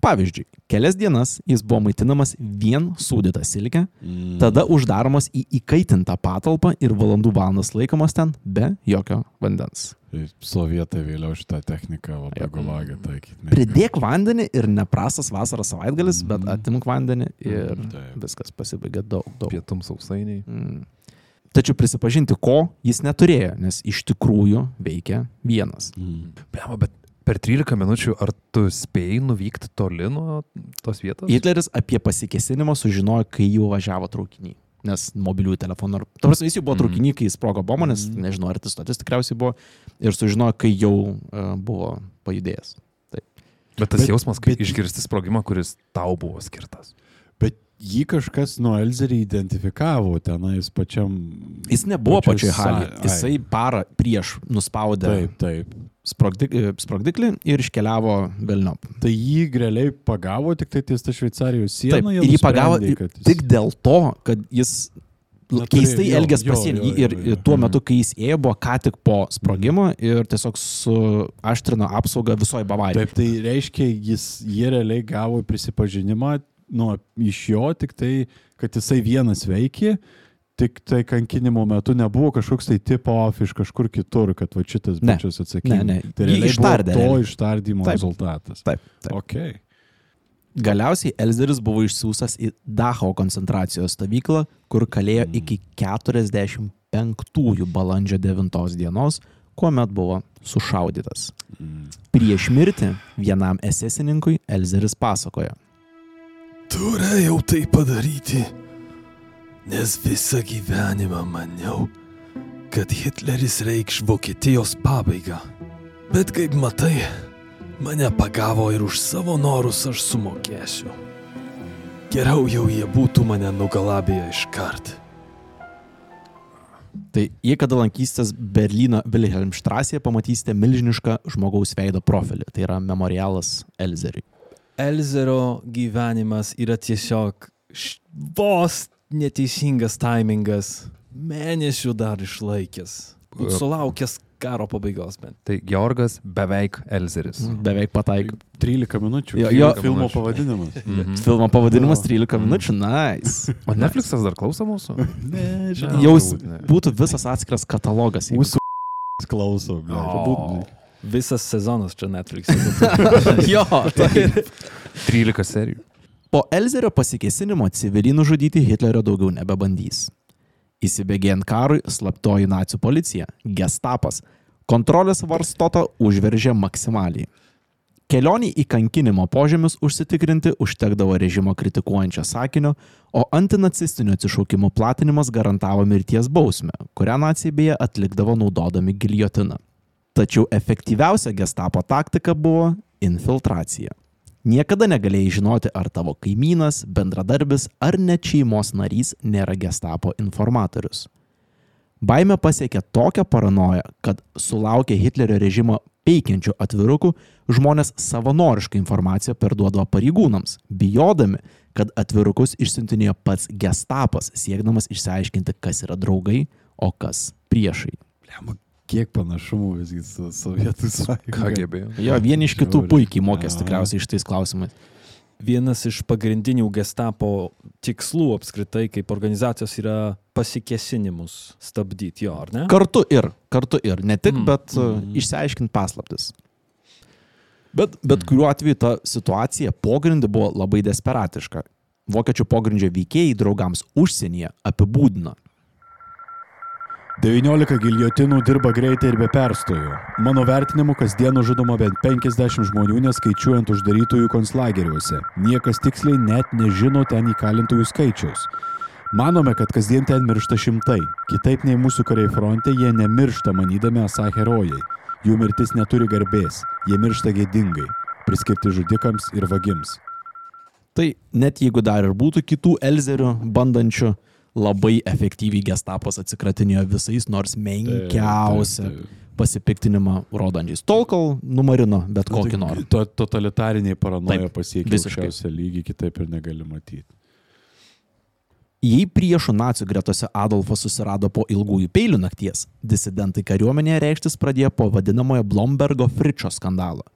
Pavyzdžiui, kelias dienas jis buvo maitinamas vien sūdytą silkę, Mm. tada uždaromas į įkaitintą patalpą ir valandų valandas laikomas ten be jokio vandens. Tai Sovietai vėliau šitą techniką labai gulagė taikyti. Pridėk vandenį ir neprastas vasaros savaitgalis, bet Mhm. atimk vandenį ir Taip. viskas pasibaigė daug, daug. Pietum sausainiai. Mm. Tačiau prisipažinti, ko jis neturėjo, nes iš tikrųjų veikia vienas. Mm. Blema, bet per 13 minučių ar tu spėjai nuvykti toli nuo tos vietos? Hitleris apie pasikesinimą sužinojo, kai jau važiavo traukinį. Nes mobiliųjų telefonų. ar- Ta prasme, jis jau buvo Mhm. traukinį, kai sprogo bomba, nes nežinau, ar tas stotis tikriausiai buvo. Ir sužinojo, kai jau uh, buvo pajudėjęs. Bet tas Bet- jausmas, kai bet- išgirsti sprogimą, kuris tau buvo skirtas. Bet jį kažkas nuo Elzerį identifikavo tenais pačiam. Jis nebuvo Pačioj halėje. sa- ai. Jisai parą prieš nuspaudė Taip, taip. E, sprogdiklį ir iškeliavo Vilniop. Tai jį realiai pagavo tik tai ties tą Šveicarijos sieną. Taip, ir jį pagavo jis- tik dėl to, kad jis Neturėjo- keistai elgės pasienį. Ir ir tuo metu, kai jis ėjo, buvo ką tik po sprogimo ir tiesiog suaštrino apsaugą visoje Bavarijoje. Taip, tai reiškia, jis, jie realiai gavo prisipažinimą nuo, iš jo, tik tai, kad jisai vienas veikė, tik tai kankinimo metu nebuvo kažkoks tai tip off iš kažkur kitur, kad va šitas bičias atsakingas. Ne, ne, Tai realiai ištardė, to ištardymo Taip. rezultatas. Taip, taip. Okay. Galiausiai Elzeris buvo išsiųstas į Dachau koncentracijos stovyklą, kur kalėjo iki 45 balandžio 9 dienos, kuomet buvo sušaudytas. Prieš mirtį vienam esesininkui Elzeris pasakojo. Turėjau tai padaryti, nes visą gyvenimą maniau, kad Hitleris reikš Vokietijos pabaigą. Bet kaip matai, mane pagavo ir už savo norus aš sumokėsiu. Geriau jau jie būtų mane nugalabėję iškart. Tai jei kada lankysitės Berlyno Wilhelmstrasėje, pamatysite milžinišką žmogaus veido profilį. Tai yra memorialas Elzeriui. Elzerio gyvenimas yra tiesiog vos neteisingas taimingas. Mėnesių dar išlaikęs. Būt Sulaukęs karo pabaigos bent. Tai Georgas beveik Elzeris. Beveik pataiko. 13 minučių. Jo- jo- filmo minučių. pavadinimas. Mhm. Filmo pavadinimas Jo. 13 minučių. Nice. O Netflixas dar klauso mūsų? Nežinau. Jau turbūt ne. būtų visas atskiras katalogas. jeigu- Mūsų klauso. ble. O. Visas sezonas čia Netflix. jo, tai. 13 serijų. Po Elzerio pasikesinimo civiliai nužudyti Hitlerio daugiau nebebandys. Įsibėgėjant karui, slaptoji nacijų policija, gestapas, kontrolės varstotą užveržė maksimaliai. Kelionį į kankinimo požemius užsitikrinti užtekdavo režimo kritikuojančio sakinio, o antinacistinio atsišaukimo platinimas garantavo mirties bausmę, kurią nacijai beje atlikdavo naudodami giljotiną. Tačiau efektyviausia gestapo taktika buvo infiltracija. Niekada negalėjai žinoti, ar tavo kaimynas, bendradarbis ar net šeimos narys nėra gestapo informatorius. Baime pasiekė tokią paranoją, kad sulaukę Hitlerio režimo peikiančių atvirukų, žmonės savanorišką informaciją perduodavo pareigūnams, bijodami, kad atvirukus išsiuntinėjo pats gestapas, siekdamas išsiaiškinti, kas yra draugai, o kas priešai. Blemba, Kiek panašumų visgi su Sovietų sąjunga. KGB. Jo, vieni iš kitų puikiai mokės tikriausiai šitais klausimais. Vienas iš pagrindinių gestapo tikslų apskritai kaip organizacijos yra pasikesinimus stabdyti, jo, ar ne? Kartu ir, kartu ir, ne tik, Mm, bet uh, mm. išsiaiškinti paslaptis. Bet, bet kuriuo atveju ta situacija pogrindį buvo labai desperatiška. Vokiečių pogrindžio veikėjai draugams užsienyje apibūdina. 19 giljotinų dirba greitai ir be perstojų. Mano vertinimu, kasdien žudoma bent 50 žmonių, neskaičiuojant uždarytųjų konslageriuose. Niekas tiksliai net nežino ten įkalintųjų skaičiaus. Manome, kad kasdien ten miršta šimtai. Kitaip nei mūsų kariai fronte, jie nemiršta manydami esą herojai. Jų mirtis neturi garbės. Jie miršta gėdingai, priskirti žudikams ir vagims. Tai net jeigu dar ir būtų kitų Elzerių bandančių, labai efektyviai gestapas atsikratinėjo visais, nors menkiausią Taip, taip. pasipiktinimą rodančiais. Tol, kol numarino bet Nu, kokį tai norą. To, totalitariniai paranoja Taip, pasiekia aukščiausią lygį, kitaip ir negali matyti. Jei priešų nacijų gretose Adolfas susirado po ilgųjų peilių nakties, disidentai kariuomenėje reikštis pradėjo po vadinamojo Blombergo Fričio skandalo.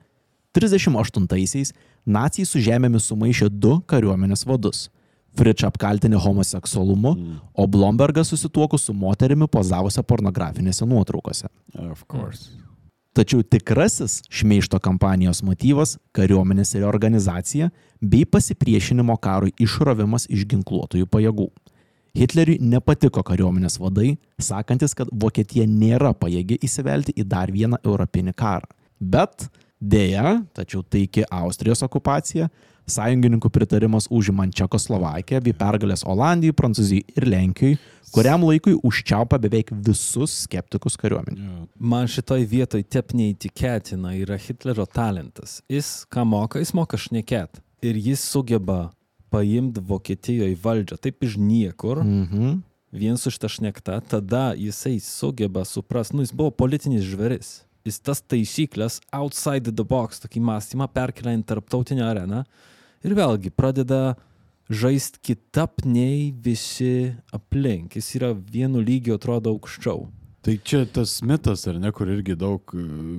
38-aisiais nacijai su žemėmis sumaišė du kariuomenės vadus. Fričą apkaltinė homoseksualumu, o Blombergas susituokus su moterimi pozavusią pornografinėse nuotraukose. Of course. Tačiau tikrasis šmeišto kampanijos motyvas - kariuomenės reorganizacija bei pasipriešinimo karui išrovimas iš ginkluotojų pajėgų. Hitleriui nepatiko kariuomenės vadai, sakantis, kad Vokietija nėra pajėgi įsivelti į dar vieną europinį karą. Bet dėja, tačiau taiki Austrijos okupacija, sąjungininkų pritarimas užimant Čekoslovakiją bei pergalės Olandijai, Prancūzijai ir Lenkijai, kuriam laikui užčiaupia beveik visus skeptikus kariuomenį. Man šitoj vietoj tep neįtikėtina yra Hitlerio talentas. Jis ką moka, jis moka šnekėt. Ir jis sugeba paimti Vokietijoje valdžią taip iš niekur, Mhm. vien su šitą šnektą, tada jisai sugeba suprast, nu jis buvo politinis žveris. Jis tas taisyklės outside the box, tokį mąstymą perkelia į tarptautinę areną ir vėlgi pradeda žaisti kitap nei visi aplink. Jis yra vienu lygiu atrodo aukščiau. Tai čia tas mitas, ar ne, kur irgi daug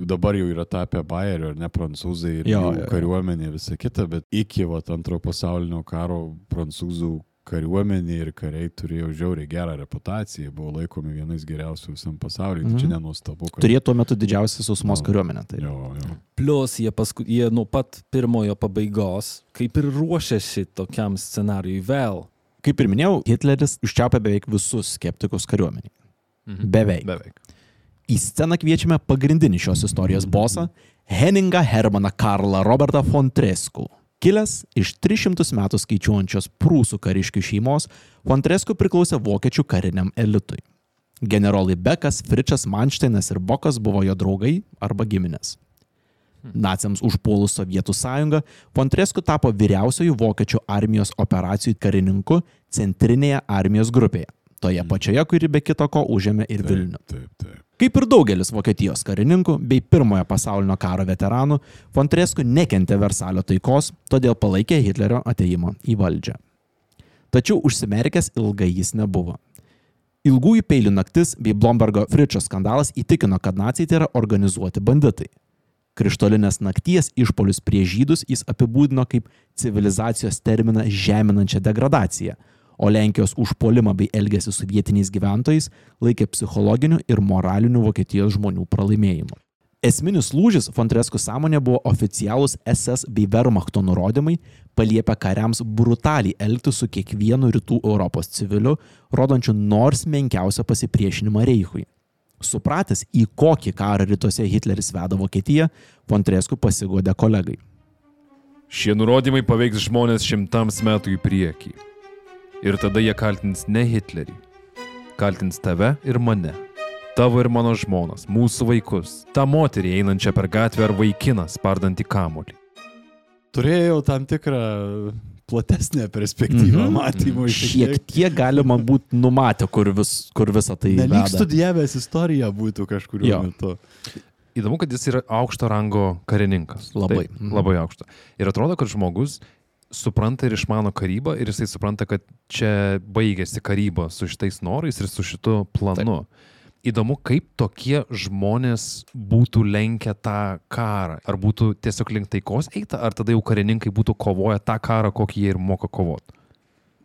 dabar jau yra tapę Bayerio, ar ne, prancūzai ir Jo, jo, jo. kariuomenė, visa kita, bet iki vat, antrojo pasaulinio karo prancūzų kariuomenė ir kariai turėjo žiauriai gerą reputaciją, buvo laikomi vienais geriausių visam pasaulyje, mhm. tai čia Mhm. nenuostabu. kad- Turėjo tuo metu didžiausią sausumos Jo. kariuomenę. Tai. Jo, jo. Plus jie, paskui, jie nuo pat pirmojo pabaigos kaip ir ruošiasi tokiam scenarijui vėl. Kaip ir minėjau, Hitleris užčiaupė beveik visus skeptikus kariuomeniai. Beveik. Beveik. Į sceną kviečiame pagrindinį šios istorijos bosą - Henningą Hermaną Karlą Robertą von Tresku. Kilęs iš 300 metų skaičiuojančios prūsų kariškių šeimos, von Tresku priklausė vokiečių kariniam elitui. Generolai Bekas, Fričas, Manšteinas ir Bokas buvo jo draugai arba giminės. Naciams užpuolus Sovietų sąjungą, Fontresku tapo vyriausiojų vokiečių armijos operacijų karininku centrinėje armijos grupėje. Toje pačioje, kuri be kita ko užėmė ir Vilnių. Taip, taip. Kaip ir daugelis Vokietijos karininkų bei pirmojo pasaulinio karo veteranų, Fontresku nekentė Versalio taikos, todėl palaikė Hitlerio ateimą į valdžią. Tačiau užsimerkęs ilgai jis nebuvo. Ilgųjų peilių naktis bei Blombergo Fričio skandalas įtikino, kad nacijai tai yra organizuoti banditai. Krištolinės nakties išpolius prie žydus jis apibūdino kaip civilizacijos terminą žeminančią degradaciją, o Lenkijos užpolimą bei elgesį su vietiniais gyventojais laikė psichologiniu ir moraliniu Vokietijos žmonių pralaimėjimu. Esminis lūžis Fontresku sąmonė buvo oficialūs SS bei Wehrmachto nurodymai, paliepę kariams brutaliai elgtis su kiekvienu rytų Europos civiliu, rodančiu nors menkiausią pasipriešinimą Reichui. Supratęs, į kokį karą rytuose Hitleris veda Vokietiją, Fontresku pasigodė kolegai. Šie nurodymai paveiks žmonės šimtams metų į priekį. Ir tada jie kaltins ne Hitlerį. Kaltins tave ir mane. Tavo ir mano žmonas, mūsų vaikus, tą moterį einančią per gatvę ar vaikiną spardantį kamolį. Turėjau tam tikrą platesnę perspektyvą Mhm. matymui. Šiek tiek galima būti numatę, kur, vis, kur visą tai veda. studijavęs istoriją būtų kažkuriuo Jo. metu. Įdomu, kad jis yra aukšto rango karininkas. Labai. Taip, labai aukšto. Ir atrodo, kad žmogus supranta ir išmano karybą ir jisai supranta, kad čia baigėsi karyba su šitais norais ir su šitu planu. Taip. Įdomu, kaip tokie žmonės būtų lenkę tą karą. Ar būtų tiesiog link taikos eita, ar tada jau karininkai būtų kovoję tą karą, kokį jie ir moka kovoti.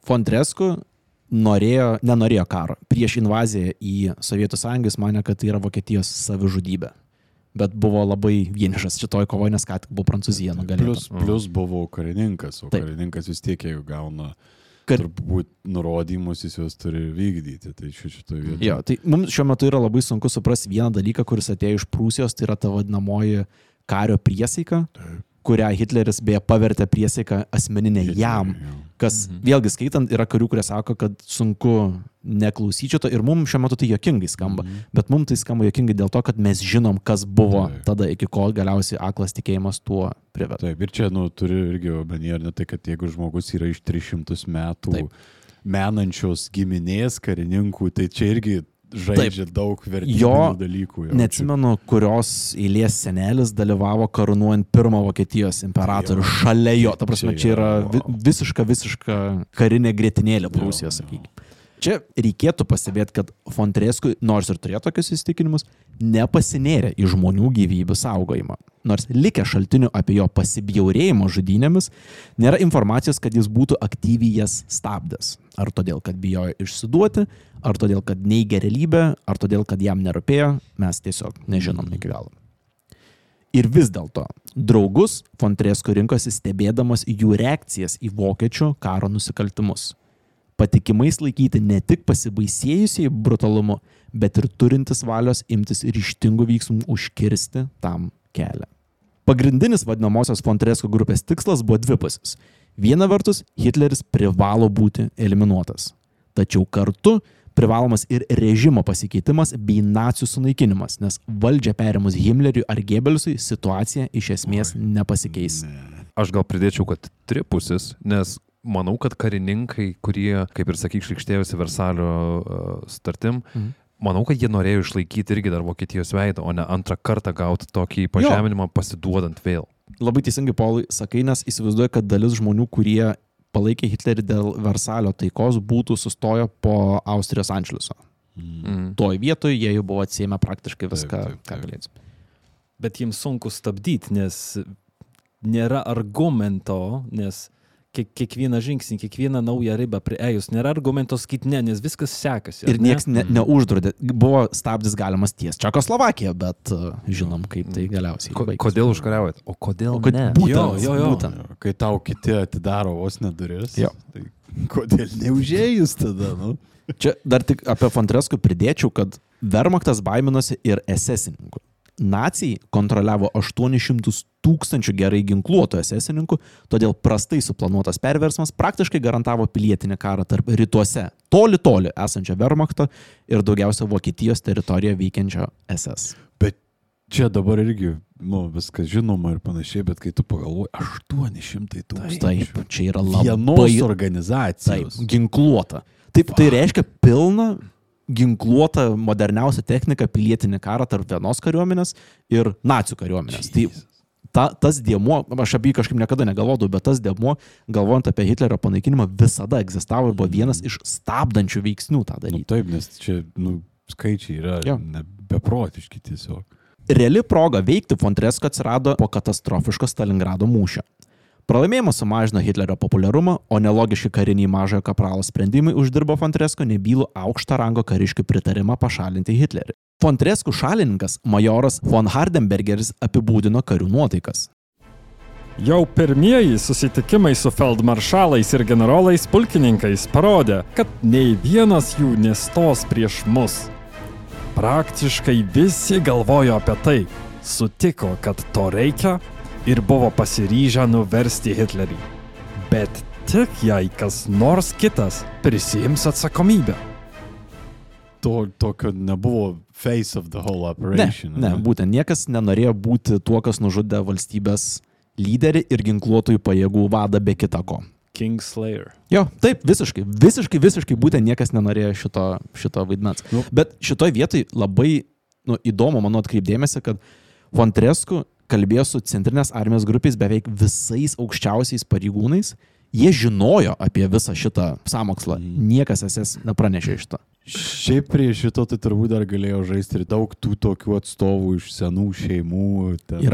Fontresku norėjo, nenorėjo karo. Prieš invaziją į Sovietų sąjungą jis mane, kad tai yra Vokietijos savižudybė. Bet buvo labai vienišas šitoj kovoje, nes ką tik buvo Prancūzija nugalėta. Plus, plus buvau karininkas, o Taip. karininkas vis tiek, jeigu gauna Kad- turbūt nurodymus, jis juos turi vykdyti. Tai ši- šitoje vietoje. Jo, tai mums šiuo metu yra labai sunku suprasti vieną dalyką, kuris atėjo iš Prūsijos, tai yra ta vadinamoji kario priesaika, kurią Hitleris beje pavertė priesaiką asmeninę jam. Kas mhm. vėlgi skaitant, yra karių, kurie sako, kad sunku neklausyčiau to ir mums šiuo metu tai jokingai skamba. Mhm. Bet mums tai skamba jokingai dėl to, kad mes žinom, kas buvo Taip. tada, iki kol galiausiai aklas tikėjimas tuo privedė. Taip, ir čia, nu, turiu irgi omenyje, ar ne tai, kad jeigu žmogus yra iš 300 metų Taip. menančios giminės karininkų, tai čia irgi žaidžia Taip. daug vertingų dalykų. jaučiu. Neatsimenu, kurios eilės senelis dalyvavo karūnuojant pirmą Vokietijos imperatorių šalia jo. Ta prasme, Čia yra visiška, visiška karinė grėtinėlė Jo, Prūsijos, jo. sakykime. Čia reikėtų pastebėti, kad Fontresku, nors ir turėjo tokius įsitikinimus, nepasinėrė į žmonių gyvybių saugojimą. Nors likę šaltinių apie jo pasibjaurėjimo žudynėmis, nėra informacijos, kad jis būtų aktyviai jas stabdęs. Ar todėl, kad bijojo išsiduoti, ar todėl, kad neigė realybę, ar todėl, kad jam nerūpėjo, mes tiesiog nežinom iki galo. Ir vis dėlto, draugus Fontresko rinkosi stebėdamas jų reakcijas į vokiečių karo nusikaltimus. Patikimais laikyti ne tik pasibaisėjusiai brutalumu, bet ir turintis valios imtis ryštingų veiksmų užkirsti tam kelią. Pagrindinis vadinamosios Fontresko grupės tikslas buvo dvipusis. Viena vertus, Hitleris privalo būti eliminuotas. Tačiau kartu privalomas ir režimo pasikeitimas bei nacijų sunaikinimas, nes valdžią perimus Himmleriui ar Gebelsui situacija iš esmės nepasikeis. Aš gal pridėčiau, kad tripusis, nes manau, kad karininkai, kurie, kaip ir sakyk, šlikštėjosi Versalio uh, sutartim, Mhm. manau, kad jie norėjo išlaikyti irgi dar Vokietijos veidą, o ne antrą kartą gauti tokį pažeminimą pasiduodant vėl. Labai teisingai, Paulai, sakai, nes įsivaizduoju, kad dalis žmonių, kurie palaikė Hitlerį dėl Versalio taikos, būtų sustoję po Austrijos Anšliuso. Mm. Toj vietoje jie jau buvo atsiemę praktiškai viską, taip, ką taip. galėtų. Bet jiems sunku stabdyti, nes nėra argumento, nes kiek, kiekvieną žingsnį, kiekvieną naują ribą prieėjus, nėra argumento sakyti ne, nes viskas sekasi. Ir niekas ne, neuždraudė. Buvo stabdis galimas ties Čekoslovakija, bet uh, žinom, kaip tai galiausiai. Ko, kodėl užkariaujat? O kodėl O kad ne? būtent, Jo, jo, jo. būtent. Kai tau kiti atidaro vos neduris, Jo. tai kodėl neužėjus tada, nu? Čia dar tik apie Fontresku pridėčiau, kad Wehrmachtas baiminosi ir esesininkų. Nacijai kontroliavo 800 tūkstančių gerai ginkluotų esesininkų, todėl prastai suplanuotas perversmas praktiškai garantavo pilietinį karą tarp rytuose, toli toli esančio Wehrmachto ir daugiausia Vokietijos teritorijoje veikiančio SS. Bet čia dabar irgi, nu, viskas žinoma ir panašiai, bet kai tu pagalvoji, 800 tūkstančių. Taip, čia yra Vienos labai Taip, organizacijos. ginkluota. Taip, tai reiškia pilną ginkluotą moderniausią techniką pilietinį karą tarp vienos kariuomenės ir nacijų kariuomenės. Tai ta, tas dėmuo, aš apie jį kažkaip niekada negalvodavau, bet tas dėmuo, galvojant apie Hitlerio panaikinimą, visada egzistavo ir buvo vienas iš stabdančių veiksnių tą Nu, daryti. taip, nes čia, nu, skaičiai yra Jo. beprotiški tiesiog. Reali proga veikti Fontresko atsirado po katastrofiško Stalingrado mūšio. Pralaimėjimas sumažino Hitlerio populiarumą, o nelogiški kariniai mažojo kapralo sprendimai uždirbo Fontresko nebylų aukštą rango kariškių pritarimą pašalinti Hitlerį. Fontreskų šalininkas majoras von Hardenbergeris apibūdino karių nuotaikas. Jau pirmieji susitikimai su feldmaršalais ir generolais pulkininkais parodė, kad nei vienas jų nestos prieš mus. Praktiškai visi galvojo apie tai, sutiko, kad to reikia ir buvo pasiryžę nuversti Hitlerį. Bet tik jei kas nors kitas prisims atsakomybę. To, tokio nebuvo face of the whole Ne, operation. ne, būtent niekas nenorėjo būti tuo, kas nužudė valstybės lyderį ir ginkluotojų pajėgų vadą be kitako. Kingslayer. Jo, taip, visiškai, visiškai, visiškai būtent niekas nenorėjo šito, šito vaidmens. Nu. Bet šitoj vietoj labai nu, įdomu, manau, atkreipdėmėsi, kad Fontresku kalbėjo su centrinės armijos grupės beveik visais aukščiausiais pareigūnais. Jie žinojo apie visą šitą samokslą. Niekas SS nepranešė to. Šiaip prie šito tai turbūt dar galėjo žaisti ir daug tų tokių atstovų iš senų šeimų,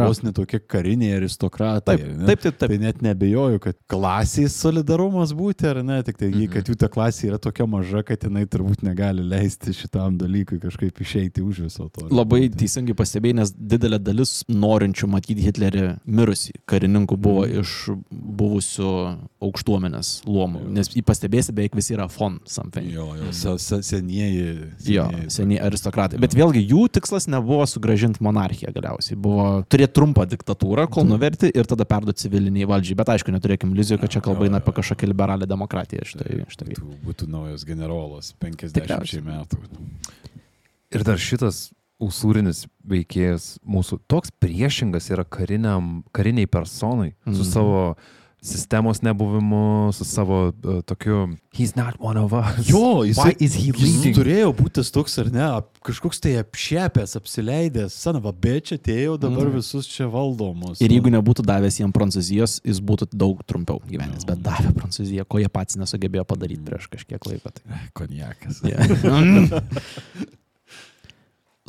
vos netokie kariniai aristokratai. Taip, ne? taip, taip, taip. Tai net nebejoju, kad klasės solidarumas būti, ar ne, tik tai, Mhm. kad jų ta klasė yra tokia maža, kad jinai turbūt negali leisti šitam dalykui kažkaip išeiti už viso to. Labai teisingai pastebėjai, nes didelė dalis norinčių matyti Hitlerį mirusį karininkų buvo iš buvusių aukštuomenės luomų. Nes jį pastebėsi, beveik visi yra von something. Jo, jo, se, se, senieji. Jo, seniai aristokratai. Bet vėlgi jų tikslas nebuvo sugražinti monarchiją galiausiai. Buvo turėti trumpą diktatūrą, kol nuverti ir tada perduoti civiliniai valdžiai. Bet aišku, neturėkim iliuzijų, kad čia kalba eina apie kažkokią liberalią demokratiją. Štai, štai. Būtų, būtų naujas generolas 50 Tikriausiai. metų. Ir dar šitas usūrinis veikėjas mūsų toks priešingas yra kariniam, kariniai personai mm. su Mhm. savo sistemos nebuvimu, su savo uh, tokiu He's not one of us. Jo, jis, Why is he jis leading? turėjo būti toks ar ne, kažkoks tai apšepęs, apsileidęs, sanava, bet čia atėjo dabar Mhm. visus čia valdomus. Ir jeigu nebūtų davęs jiem Prancūzijos, jis būtų daug trumpiau gyvenęs. Bet davė Prancūziją, ko jie patys nesugebėjo padaryti prieš kažkiek laiko. Tai. Konjakas. Yeah.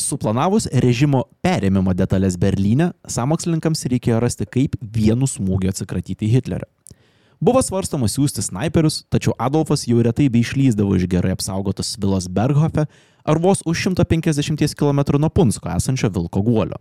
Suplanavus režimo perėmimo detalės Berlyne, samokslininkams reikėjo rasti, kaip vienu smūgiu atsikratyti Hitlerio. Buvo svarstama siūsti snaiperius, tačiau Adolfas jau retai bei išlyzdavo iš gerai apsaugotos vilos Berghofe ar vos už 150 km nuo Punsko esančio Vilko guolio.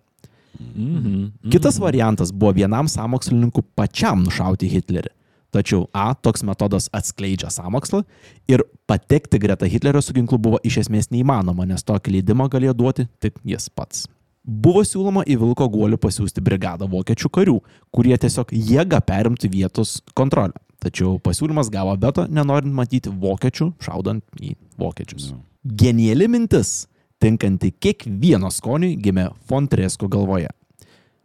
Mhm. Kitas variantas buvo vienam samokslininkui pačiam nušauti Hitlerį. Tačiau A. Toks metodas atskleidžia samokslą ir patekti greta Hitlerio su ginklu buvo iš esmės neįmanoma, nes tokį leidimą galėjo duoti tik jis pats. Buvo siūloma į Vilko guolį pasiūsti brigadą vokiečių karių, kurie tiesiog jėga perimtų vietos kontrolę. Tačiau pasiūlymas gavo veto, nenorint matyti vokiečių šaudant į vokiečius. Geniali mintis, tinkanti kiekvieno skoniui, gimė Fontresko galvoje.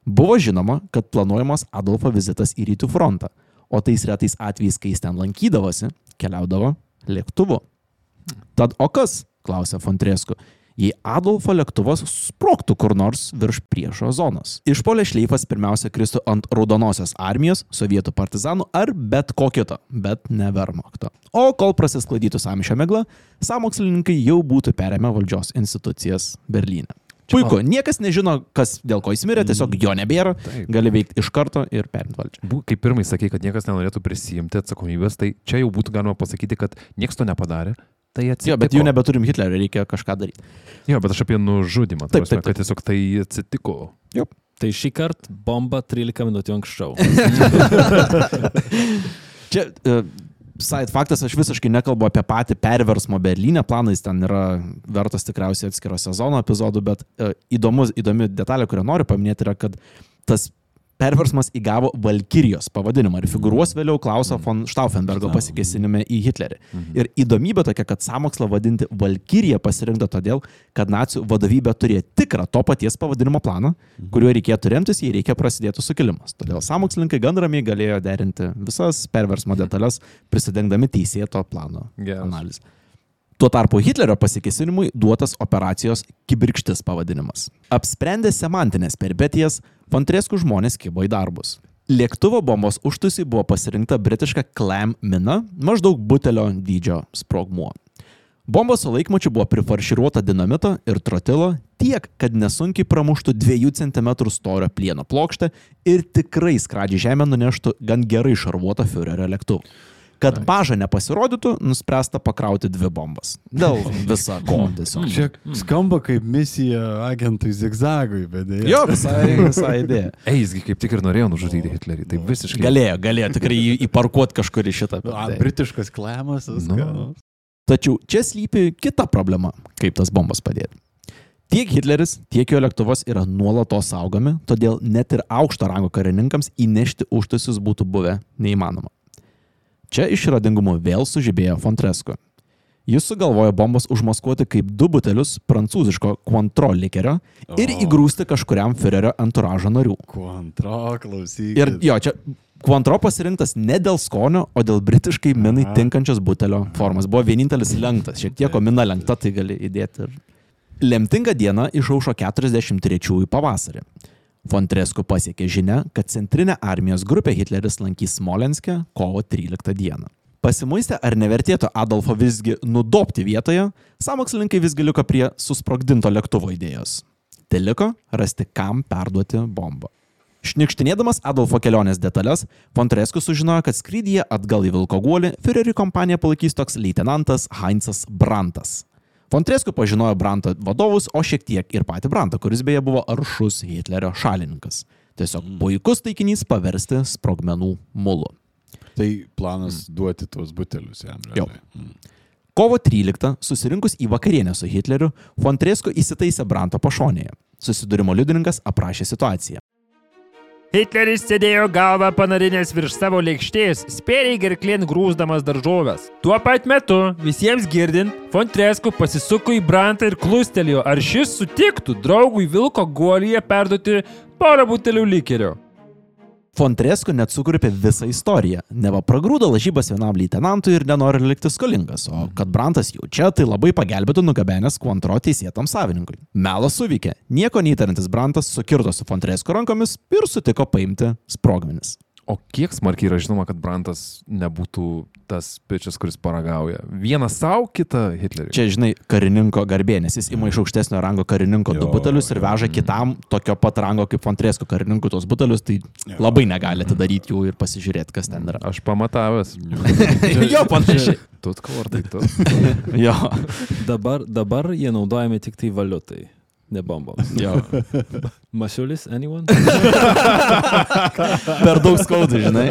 Buvo žinoma, kad planuojamas Adolfo vizitas į rytų frontą, o tais retais atvejais, kai jis ten lankydavosi, keliaudavo lėktuvu. Tad o kas, klausė Fontresku, jei Adolfo lėktuvas sproktų kur nors virš priešo zonos. Išpolė šleifas pirmiausia kristų ant raudonosios armijos, sovietų partizanų ar bet ko kito, bet ne Wehrmachto. O kol prasisklaidytų samšio migla, samokslininkai jau būtų perėmę valdžios institucijas Berlyne. Puiku, niekas nežino, kas dėl ko jis mirė, tiesiog jo nebėra, Taip. gali veikti iš karto ir perimti valdžią. Kaip pirmai sakai, kad niekas nenorėtų prisijimti atsakomybės, tai čia jau būtų galima pasakyti, kad niekas to nepadarė. Tai atsitiko. Jo, bet jau nebeturim Hitlerio, reikia kažką daryti. Jo, bet aš apie nužudimą. Taip, Taip, taip, taip. Kad tiesiog tai atsitiko. Tai šį kartą bomba 13 minučių anksčiau. Čia uh, side faktas, aš visiškai nekalbu apie patį perversmo Berlyne, planas ten yra vertas tikriausiai atskiro sezono epizodų, bet uh, įdomus, įdomi detalė, kurią noriu paminėti, yra, kad tas Perversmas įgavo Valkyrijos pavadinimą ir figūruos vėliau Klauso von Stauffenbergo pasikesinime į Hitlerį. Ir įdomybė tokia, kad samokslą vadinti Valkyriją pasirinkta todėl, kad nacijų vadovybė turėjo tikrą to paties pavadinimo planą, kuriuo reikėtų remtis, jei reikia prasidėtų sukilimas. Todėl samokslininkai gan ramiai galėjo derinti visas perversmo detalės, prisidengdami teisėto plano analizę. Tuo tarpu Hitlerio pasikesinimui duotas operacijos kibirkštis pavadinimas. Apsprendę semantinės peripetijas, Fontreskų žmonės kibo į darbus. Lėktuvo bombos užtusį buvo pasirinkta britiška Clam mina, maždaug butelio dydžio sprogmuo. Bomba su laikmačiu buvo prifarširuota dinamito ir trotilo tiek, kad nesunkiai pramuštų 2 cm storio plieno plokštę ir tikrai skradžiai žemę nuneštų gan gerai šarvuotą Führerio lėktuvą. Kad maža nepasirodytų, nuspręsta pakrauti dvi bombas. Dėl viso ko tiesiog. Čia skamba kaip misija agentui Zigzagui, bet dėja. Jo, visai, visai idėja. Ei, jisgi kaip tik ir norėjo nužudyti Hitlerį. Tai visiškai. Galėjo, galėjo tikrai įparkuoti kažkur į šitą. A, britiškas klemas. Nu. Tačiau čia slypi kita problema, kaip tas bombas padėti. Tiek Hitleris, tiek jo lėktuvas yra nuolatos saugomi, todėl net ir aukšto rango karininkams įnešti užtusius būtų buvę neįmanoma. Čia išradingumu vėl sužibėjo Fontresko. Jis sugalvojo bombas užmaskuoti kaip du butelius prancūziško Cointreau likerio ir O. įgrūsti kažkuriam Führerio anturažo narių. Kuantro, klausyk. Ir jo, čia Cointreau pasirinktas ne dėl skonio, o dėl britiškai minai tinkančios butelio formos. Buvo vienintelis lenktas, šiek tiek, o mina lenkta, tai gali įdėti. Ir... Lemtinga diena išaušo 43-ųjų pavasarį. Fontresku pasiekė žinia, kad centrinė armijos grupė Hitleris lankys Smolenske kovo 13 dieną. Pasimuistę, ar nevertėtų Adolfo visgi nudopti vietoje, samokslininkai visgi liko prie susprogdinto lėktuvo idėjos. Teliko rasti, kam perduoti bombą. Šnikštinėdamas Adolfo kelionės detalės, Fontresku sužinojo, kad skrydyje atgal į Vilkoguolį Führerį kompaniją palaikys toks leitenantas Heinzas Brantas. Fontresku pažinojo Branto vadovus, o šiek tiek ir patį Brantą, kuris beje buvo aršus Hitlerio šalininkas. Tiesiog puikus taikinys paversti sprogmenų mulu. Tai planas duoti tuos butelius jam. Realiai. Mm. Kovo 13, susirinkus į vakarienę su Hitleriu, Fontresku įsitaisė Branto pašonėje. Susidūrimo liudininkas aprašė situaciją. Hitleris sėdėjo galvą panarinęs virš savo lėkštės, spėriai gerklien grūzdamas daržovės. Tuo pat metu, visiems girdint, Fontresku pasisuko į Brantą ir klustelėjo, ar šis sutiktų draugui Vilko guolyje perduoti porą butelių likerio. Fontresku net sukurpė visą istoriją. Neva pragrūdo lažybas vienam leitenantui ir nenori likti skolingas, o kad Brantas jau čia, tai labai pagelbėtų nugabenęs Quantro teisėtam savininkui. Melas suveikė. Nieko neįtarantis Brantas sukirto su Fontresku rankomis ir sutiko paimti sprogmenis. O kiek smarkiai yra žinoma, kad Brantas nebūtų tas pečias, kuris paragauja. Vieną savo, kitą Hitleriui. Čia, žinai, karininko garbė, nes jis ima iš aukštesnio rango karininko du Jo, butelius ir veža kitam tokio pat rango kaip Fontresku karininkų tos butelius, tai labai negali atidaryti jų ir pasižiūrėti, kas ten yra. Aš pamatavęs. jo, panašiai. Tutko ar tai tu? Jo, Dabar, dabar jie naudojami tik tai valiutai, ne bomboms. jo. Masiulis, anyone? Per daug skaudu, žinai.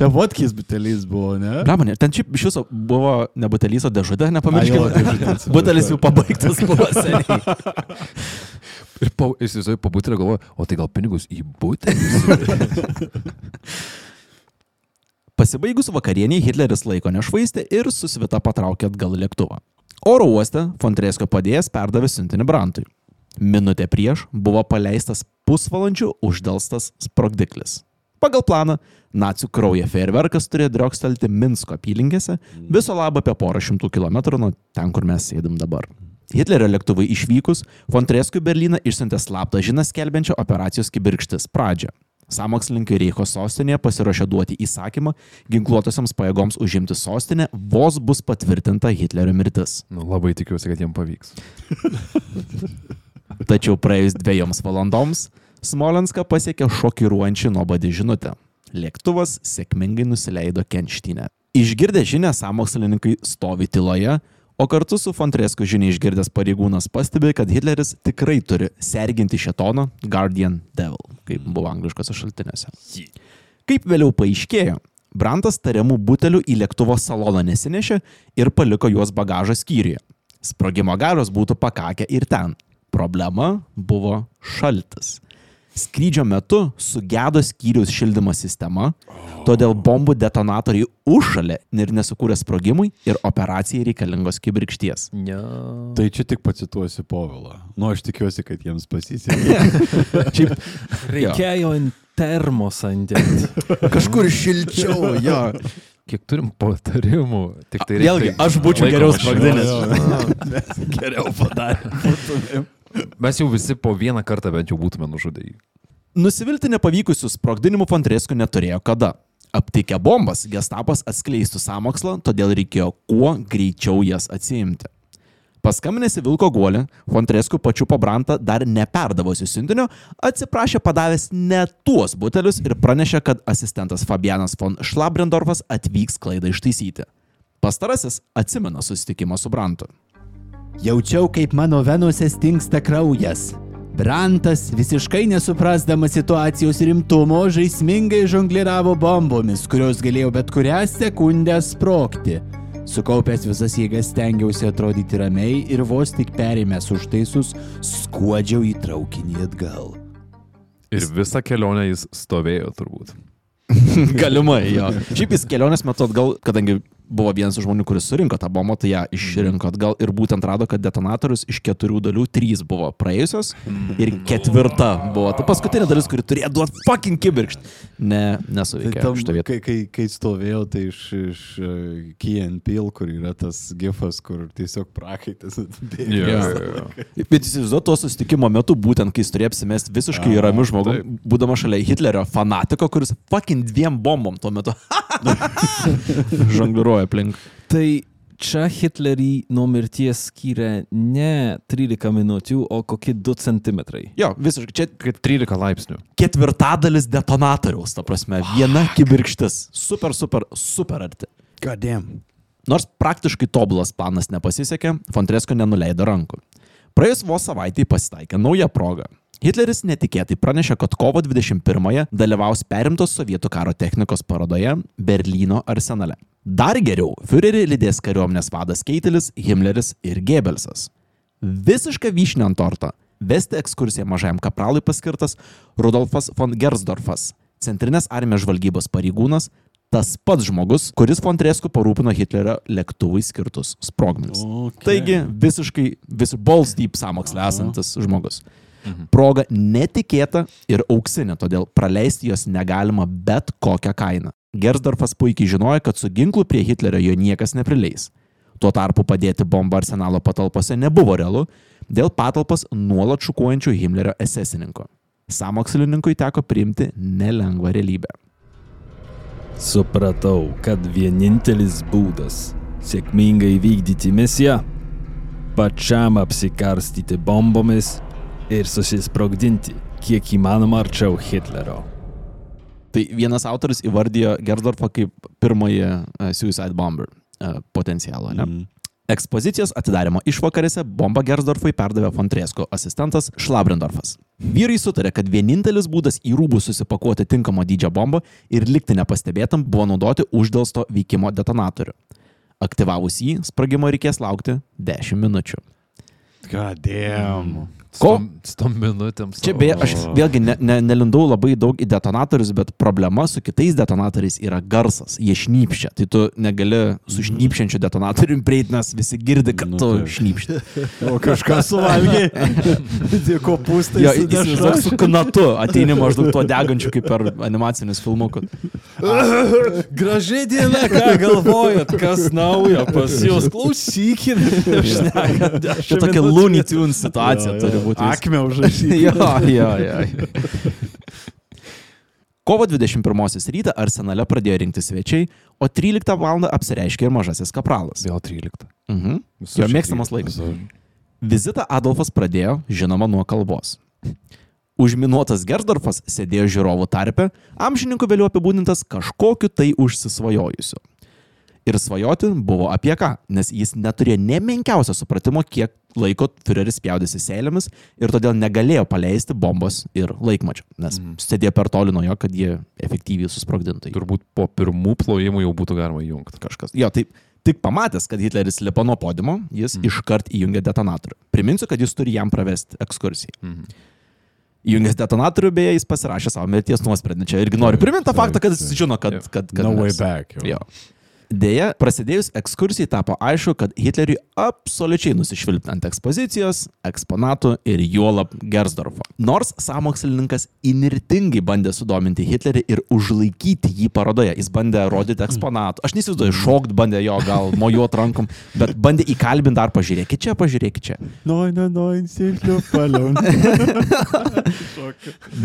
Ja, vodkis butelis buvo, ne? Blemonė, ten šiaip iš viso buvo ne butelis, o dėžutė, atsiprašau. Butelis jau pabaigtas buvo seniai. Ir po, įsivaizduoju, po butelio galvoju, o tai gal pinigus į butelį? Pasibaigus vakarieniai Hitleris laiko nešvaistė ir susvita patraukė atgal lėktuvą. Oro uoste Fontresko padėjęs perdavė siuntinį Brantui. Minutė prieš buvo paleistas pusvalandžių uždelstas sprogdiklis. Pagal planą, nacių kraujo fejerverkas turėjo driokstelti Minsko apylinkėse, viso labo apie porą šimtų kilometrų nuo ten, kur mes sėdim dabar. Hitlerio lėktuvai išvykus, Fontreskui Berliną išsiuntė slaptą žinią skelbiančią operacijos kibirkštis pradžią. Samokslininkai Reicho sostinėje pasiruošė duoti įsakymą ginkluotosiams pajėgoms užimti sostinę, vos bus patvirtinta Hitlerio mirtis. Nu, labai tikiuosi, kad jiems pavyks. Tačiau praėjus dviejoms valandoms Smolenską pasiekė šokiruojančią nuobodį žinutę. Lėktuvas sėkmingai nusileido Kenštynę. Išgirdę žinę, samokslininkai stovi tyloje, o kartu su Fontresku žinia išgirdęs pareigūnas pastebi, kad Hitleris tikrai turi serginti šetoną Guardian Devil, kaip buvo angliškose šaltiniuose. Kaip vėliau paaiškėjo, Brantas tariamų butelių į lėktuvo saloną nesinešė ir paliko juos bagažo skyriuje. Sprogimo galios būtų pakakę ir ten. Problema buvo šaltis. Skrydžio metu sugedo skyriaus šildymo sistema, todėl bombų detonatoriai užšalė ir nesukūrė sprogimui ir operacijai reikalingos kibirkšties. Ne. Tai čia tik pacituosiu Povilą. Nu, aš tikiuosi, kad jiems pasisekė. Reikėjo ant termosą įdėti. kažkur šilčiau, jo. Kiek turim patarimų. Tik tai Vėlgi, reiktų- aš būčiau geriau sprogdinęs. Geriau padarė. Mes jau visi po vieną kartą bent jau būtume nužudę jį. Nusivilti nepavykusių sprogdinimų Fontresku neturėjo kada. Aptikę bombas, gestapas atskleistų samokslą, todėl reikėjo kuo greičiau jas atsiimti. Paskambinęs į Vilko guolį, Fontresku pačiu pabrantą dar neperdavosi siuntinio, atsiprašė padavęs ne tuos butelius ir pranešė, kad asistentas Fabianas von Šlabrendorfas atvyks klaidą ištaisyti. Pastarasis atsimena susitikimą su Brantu. Jaučiau, kaip mano venose stingsta kraujas. Brantas, visiškai nesuprasdamas situacijos rimtumo, žaismingai žongliravo bombomis, kurios galėjo bet kurią sekundę sprokti. Sukaupęs visas jėgas stengiausi atrodyti ramiai ir vos tik perėmęs užtaisus, skuodžiau į traukinį atgal. Ir visą kelionę jis stovėjo turbūt. Galimai, jo. Šiaip jis kelionės metu atgal, kadangi buvo vienas iš žmonių, kuris surinko tą bombą, tai ją išrinko atgal ir būtent rado, kad detonatorius iš keturių dalių trys buvo praėjusios ir ketvirta buvo ta paskutinė dalis, kuri turėjo duoti fucking kibirkštį. Ne, Tai nesuveikė vietą. kai, kai, kai stovėjau, tai iš, iš uh, Key and Peel, kur yra tas gifas, kur tiesiog prakaitas atbėga. Jo, jo. Bet įsivaizduoju, to susitikimo metu, būtent kai jis turėjo apsimesti visiškai Aha, ramiu žmogumi, būdama šalia Hitlerio fanatiko, kuris fucking dviem bombom tuo metu žongliruoja aplink. Tai čia Hitlerį nuo mirties skyrė ne 13 minučių, o kokie 2 cm. Jo, visiškai. Čia Kaip 13 laipsnių. ketvirtadalis detonatoriaus, ta prasme, viena kibirkštis. Super, super, super arti. Godam. Nors praktiškai tobulas planas nepasisekė, Fontresko nenuleido rankų. Praėjus vos savaitėj pasitaikė nauja proga. Hitleris netikėtai pranešė, kad kovo 21-ąją dalyvaus perimtos sovietų karo technikos parodoje Berlyno arsenale. Dar geriau, Führerį lydės kariuomenės vadas Keitelis, Himmleris ir Gebelsas. Visišką vyšnę ant torto vesti ekskursiją mažajam kapralui paskirtas Rudolfas von Gersdorfas, centrinės armijos žvalgybos pareigūnas, tas pats žmogus, kuris Fontresku parūpino Hitlerio lėktuvui skirtus sprogmenis. Okay. Taigi visiškai vis balls deep samokslė esantis žmogus. Proga netikėta ir auksinė, todėl praleisti jos negalima bet kokią kainą. Gersdorfas puikiai žinojo, kad su ginklu prie Hitlerio jo niekas neprileis. Tuo tarpu padėti bombą arsenalo patalpose nebuvo realu dėl patalpas nuolat šukuojančių Himmlerio esesininko. Samokslininkui teko priimti nelengvą realybę. Supratau, kad vienintelis būdas sėkmingai vykdyti misiją - pačiam apsikarstyti bombomis ir susisprogdinti kiek įmanoma arčiau Hitlerio. Tai vienas autorius įvardijo Gersdorfą kaip pirmąjį uh, Suicide Bomber uh, potencialą. Mm. Ekspozicijos atidarimo išvakarėse bombą Gersdorfui perdavė Fontresko asistentas Šlabrendorfas. Vyrai sutarė, kad vienintelis būdas į rūbus susipakuoti tinkamo dydžio bombą ir likti nepastebėtam buvo naudoti uždėlsto veikimo detonatorių. Aktyvavus jį, sprogimo reikės laukti 10 minučių. Godam. Ko? Su tom minutėm. Čia beje, aš vėlgi ne, ne, nelindau labai daug į detonatorius, bet problema su kitais detonatoriais yra garsas. Jie šnypščia. Tai tu negali su šnypščiančiu detonatoriumi prieiti, nes visi girdi, kad Nu tu taip. šnypšti. O kažką suvalgė. Tie kopūstai. Jo, įsivaizduok dešra. su kanatu ateini maždaug tuo degančiu kaip per animacinius filmukus. Graži diena, ką galvojat, kas naujo pas jūs, klausykit. Čia tokia Looney Tunes situacija Jo, jo. turi būti. Akme užrašyti. jo, jo, jo. Kovo 21 rytą arsenale pradėjo rinkti svečiai, o 13 val. apsireiškė ir mažasis kapralas. Vėl 13. Mhm. Jo mėgstamas laikas. Vizitą Adolfas pradėjo, žinoma, nuo kalbos. Užminuotas Gersdorfas sėdėjo žiūrovų tarpe, amžininkų vėliau apibūdintas kažkokiu tai užsisvajojusiu. Ir svajoti buvo apie ką, nes jis neturėjo nemenkiausio supratimo, kiek laiko Führeris spjaudėsi seilėmis ir todėl negalėjo paleisti bombos ir laikmačio, nes Mhm. sėdėjo per toli nuo jo, kad jie efektyviai susprogdintų. Turbūt po pirmų plojimų jau būtų galima įjungti. Kažkas. Jo, tai tik pamatęs, kad Hitleris lipa nuo podimo, jis mm. iškart įjungė detonatorių. Priminsiu, kad jis turi jam pravesti ekskursiją. Mhm. Įjungęs detonatorių, beje, jis pasirašė savo mirties nuosprendį. Čia irgi noriu priminti tą Taip, faktą, kad jis taip. žino, kad... kad, kad No way mes- back. jau. Jo. Deja, prasidėjus ekskursijai tapo aišku, kad Hitleriui absoliučiai nusišvilpti ant ekspozicijos, eksponatų ir juolap Gersdorfo. Nors samokslininkas inirtingai bandė sudominti Hitlerį ir užlaikyti jį parodoje, jis bandė rodyti eksponatų. Aš neįsivaizduoju, šokt bandė jo gal mojuot rankom, bet bandė įkalbinti dar pažiūrėkit čia, pažiūrėkit čia. Nein, nein, nein, Silvio Palon.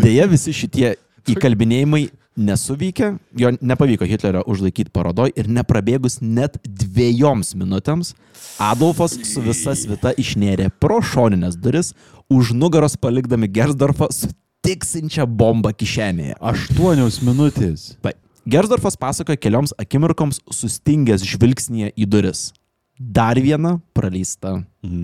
Deja, visi šitie įkalbinėjimai nesuveikė, jo nepavyko Hitlerio užlaikyti parodoj ir neprabėgus net dviejoms minutėms, Adolfas su visa svita išnėrė pro šoninės duris, už nugaros palikdami Gersdorfą su tiksinčią bombą kišenėje. Aštuonios minutės. Tai Gersdorfas pasakoja kelioms akimirkoms sustingęs žvilgsnėje į duris. Dar viena praleista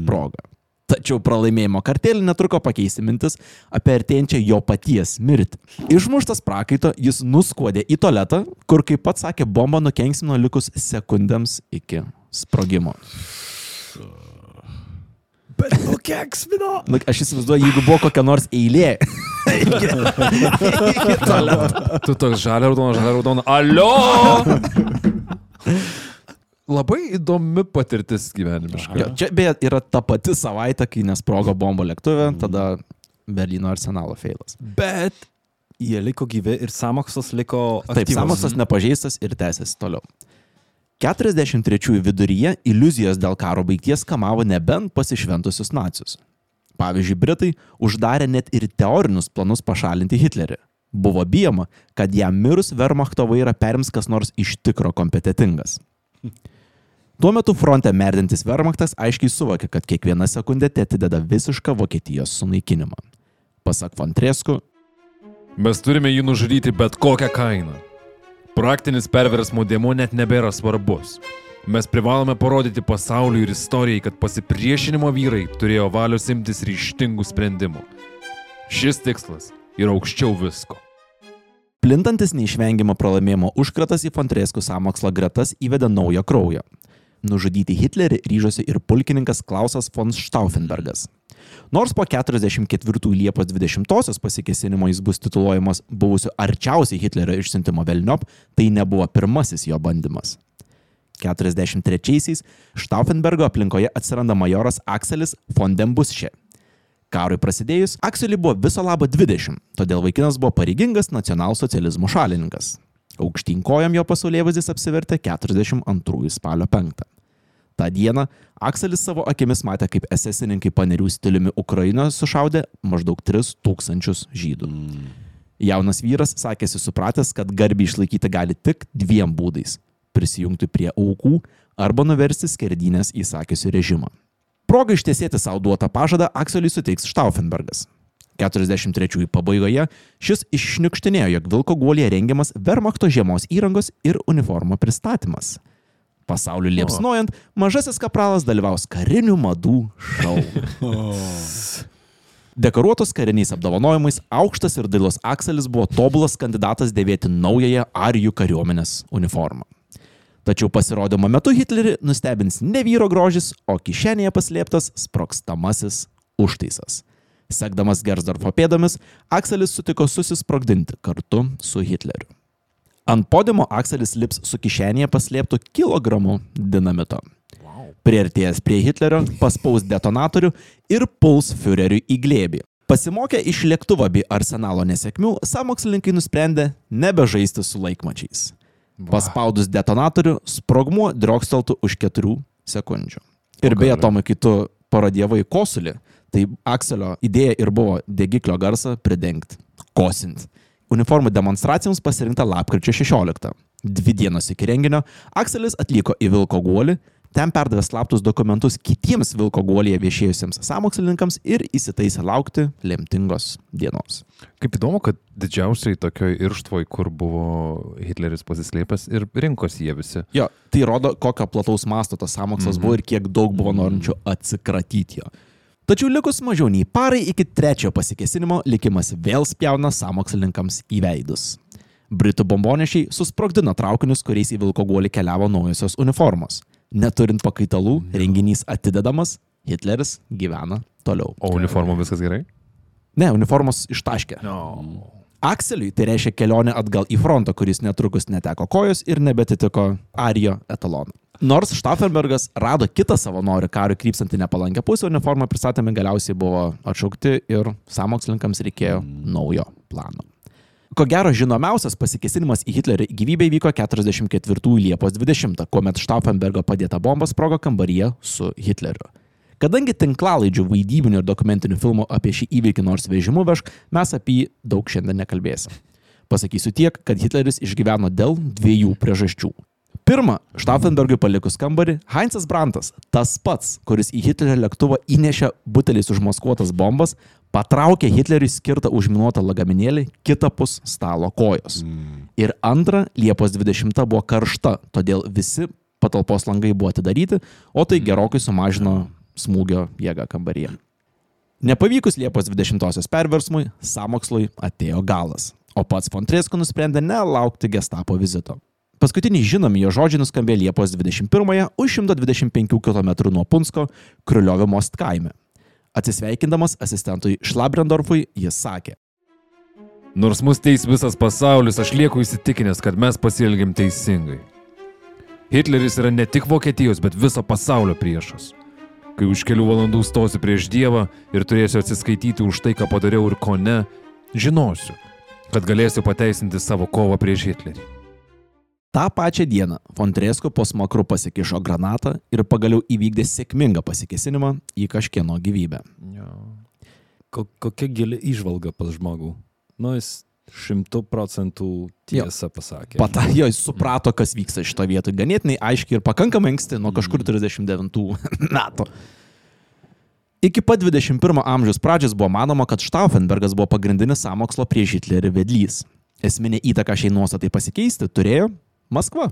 proga. Tačiau pralaimėjimo kartelį netruko pakeisti mintis apie artėjančią jo paties mirtį. Išmuštas prakaito, jis nuskuodė į tualetą, kur, kaip pats sakė, bomba nukenksmino likus sekundėms iki sprogimo. Bet nukeksmino. Na, aš įsivaizduoju, jeigu buvo kokia nors eilė. Tu toks žalia raudona, žalia raudona. Alio! Labai įdomi patirtis gyvenimiška. Jo, čia beje yra ta pati savaitė, kai nesprogo bombo lėktuvė, tada Berlyno arsenalo feilas. Bet jie liko gyvi ir samokslas liko Taip, aktyvus. samokslas nepažeistas ir tęsiasi toliau. 43 viduryje iliuzijos dėl karo baigties kamavo nebent pasišventusius nacius. Pavyzdžiui, Britai uždarė net ir teorinius planus pašalinti Hitlerį. Buvo bijoma, kad jam mirus Wehrmachto vairą perims kas nors iš tikro kompetitingas. Tuo metu fronte merdintis Wehrmachtas aiškiai suvokė, kad kiekviena sekundė atideda visišką Vokietijos sunaikinimą. Pasak von Tresku, Mes turime jį nužudyti bet kokią kainą. Praktinis perversmo dėmo net nebėra svarbus. Mes privalome parodyti pasauliui ir istorijai, kad pasipriešinimo vyrai turėjo valios imtis ryštingų sprendimų. Šis tikslas yra aukščiau visko. Plintantis neišvengiamo pralaimėjimo užkratas į Fontreskų samokslo gretas įvedė naują kraują. Nužudyti Hitlerį ryžosi ir pulkininkas Klausas von Stauffenbergas. Nors po 44 Liepos 20-osios pasikesinimo jis bus tituluojamas buvusiu arčiausiai Hitlerio išsiuntimo velniop, tai nebuvo pirmasis jo bandymas. 43-aisiais Stauffenbergo aplinkoje atsiranda majoras Akselis von dem Busche. Karui prasidėjus, Akseliui buvo viso labo 20, todėl vaikinas buvo pareigingas nacionalsocializmo šalininkas. Aukštyn kojam jo pasaulėvaizdis apsivertė 42 spalio 5. Ta diena Akselis savo akimis matė, kaip esesininkai panerių stiliumi Ukrainoje sušaudė maždaug 3000 žydų. Jaunas vyras sakėsi supratęs, kad garbį išlaikyti gali tik dviem būdais - prisijungti prie aukų arba nuversti skerdynės įsakiusių režimą. Proga ištiesėti savo duotą pažadą Akseliui suteiks Stauffenbergas. 43 pabaigoje šis iššniukštinėjo, jog Vilko guolėje rengiamas Wehrmachto žiemos įrangos ir uniformo pristatymas. Pasauliu liepsnojant, mažasis kapralas dalyvaus karinių madų šou. Dekoruotos kariniais apdovanojimais, aukštas ir dailus Akselis buvo tobulas kandidatas dėvėti naująją arijų kariuomenės uniformą. Tačiau pasirodymo metu Hitlerį nustebins ne vyro grožis, o kišenėje paslėptas sprokstamasis užtaisas. Sekdamas Gersdorfo pėdomis, Akselis sutiko susisprogdinti kartu su Hitleriu. Ant podimo Akselis lips su kišenėje paslėptų kilogramų dinamito. Priartėjęs prie Hitlerio, paspaus detonatorių ir puls Führeriui į glėbį. Pasimokę iš lėktuvo bei arsenalo nesėkmių, samokslininkai nusprendė nebežaisti su laikmačiais. Paspaudus detonatorių, sprogmuo drioksteltų už 4 sekundžių. Ir beje, Tomai, kai tu parodėvai kosulį, tai Akselio idėja ir buvo degiklio garsą pridengti, kosint. Uniformų demonstracijoms pasirinkta lapkričio 16. Dvi dienos iki renginio Akselis atliko į Vilko guolį, ten perdavė slaptus dokumentus kitiems Vilko guolyje viešėjusiems samokslininkams ir įsitaisė laukti lemtingos dienos. Kaip įdomu, kad didžiausiai tokioj irštvoj, kur buvo Hitleris pasislėpęs ir rinkosi jie visi. Jo, tai rodo, kokio plataus masto tas samokslas buvo ir kiek daug buvo norinčių atsikratyti jo. Tačiau likus mažiau nei parai iki trečiojo pasikesinimo, likimas vėl spjauna samokslininkams į veidus. Britų bombonešiai susprogdino traukinius, kuriais į Vilko guolį keliavo naujosios uniformos. Neturint pakaitalų, renginys atidedamas, Hitleris gyvena toliau. O uniformų viskas gerai? Ne, uniformos ištaškė. No. Akseliui tai reiškia kelionę atgal į frontą, kuris netrukus neteko kojos ir nebetitiko Arijo etaloną. Nors Stauffenbergas rado kitą savanorių karių krypstantį nepalankę pusę, uniformą pristatymai galiausiai buvo atšaukti ir samokslininkams reikėjo naujo plano. Ko gero žinomiausias pasikesinimas į Hitlerio gyvybę įvyko 44 Liepos 20, kuomet Stauffenbergo padėta bomba sprogo kambaryje su Hitleriu. Kadangi tinklalaidžių vaidybinių ir dokumentinių filmų apie šį įvykį nors vežimu veš, mes apie jį daug šiandien nekalbėsim. Pasakysiu tiek, kad Hitleris išgyveno dėl dviejų priežasčių. Pirma, Stauffenbergui palikus kambarį, Heinzas Brantas, tas pats, kuris į Hitlerio lėktuvą įnešė buteliais užmaskuotas bombas, patraukė Hitleriui skirtą užminuotą lagaminėlį kitapus stalo kojos. Ir antra, Liepos 20 buvo karšta, todėl visi patalpos langai buvo atidaryti, o tai gerokai sumažino smūgio jėgą kambaryje. Nepavykus Liepos 20-osios perversmui, samokslui atėjo galas, o pats Fontresko nusprendė nelaukti gestapo vizito. Paskutiniai žinomi jo žodžiai nuskambėjo Liepos 21-ąją už 125 km nuo Punsko Kriuliovio most kaime. Atsisveikindamas asistentui Šlabrendorfui, jis sakė, Nors mus teis visas pasaulis, aš lieku įsitikinęs, kad mes pasielgėm teisingai. Hitleris yra ne tik Vokietijos, bet viso pasaulio priešas. Kai už kelių valandų stosiu prieš Dievą ir turėsiu atsiskaityti už tai, ką padariau ir ko ne, žinosiu, kad galėsiu pateisinti savo kovą prieš Hitlerį. Ta pačią dieną Fontresko po smakru pasikišo granatą ir pagaliau įvykdė sėkmingą pasikesinimą į kažkieno gyvybę. Ko, kokia gili išvalga pas žmogų. Nu, jis šimtų procentų tiesą pasakė. Pata, jo, jis suprato, kas vyksta šito vietoje. Ganėtinai aiškiai ir pakankamai anksti, nuo kažkur 39 metų. Iki pat 21 amžiaus pradžios buvo manoma, kad Stauffenbergas buvo pagrindinis samokslo prieš Hitlerį vedlys. Esminė įtaka šiai nuostatai pasikeisti turėjo Maskva.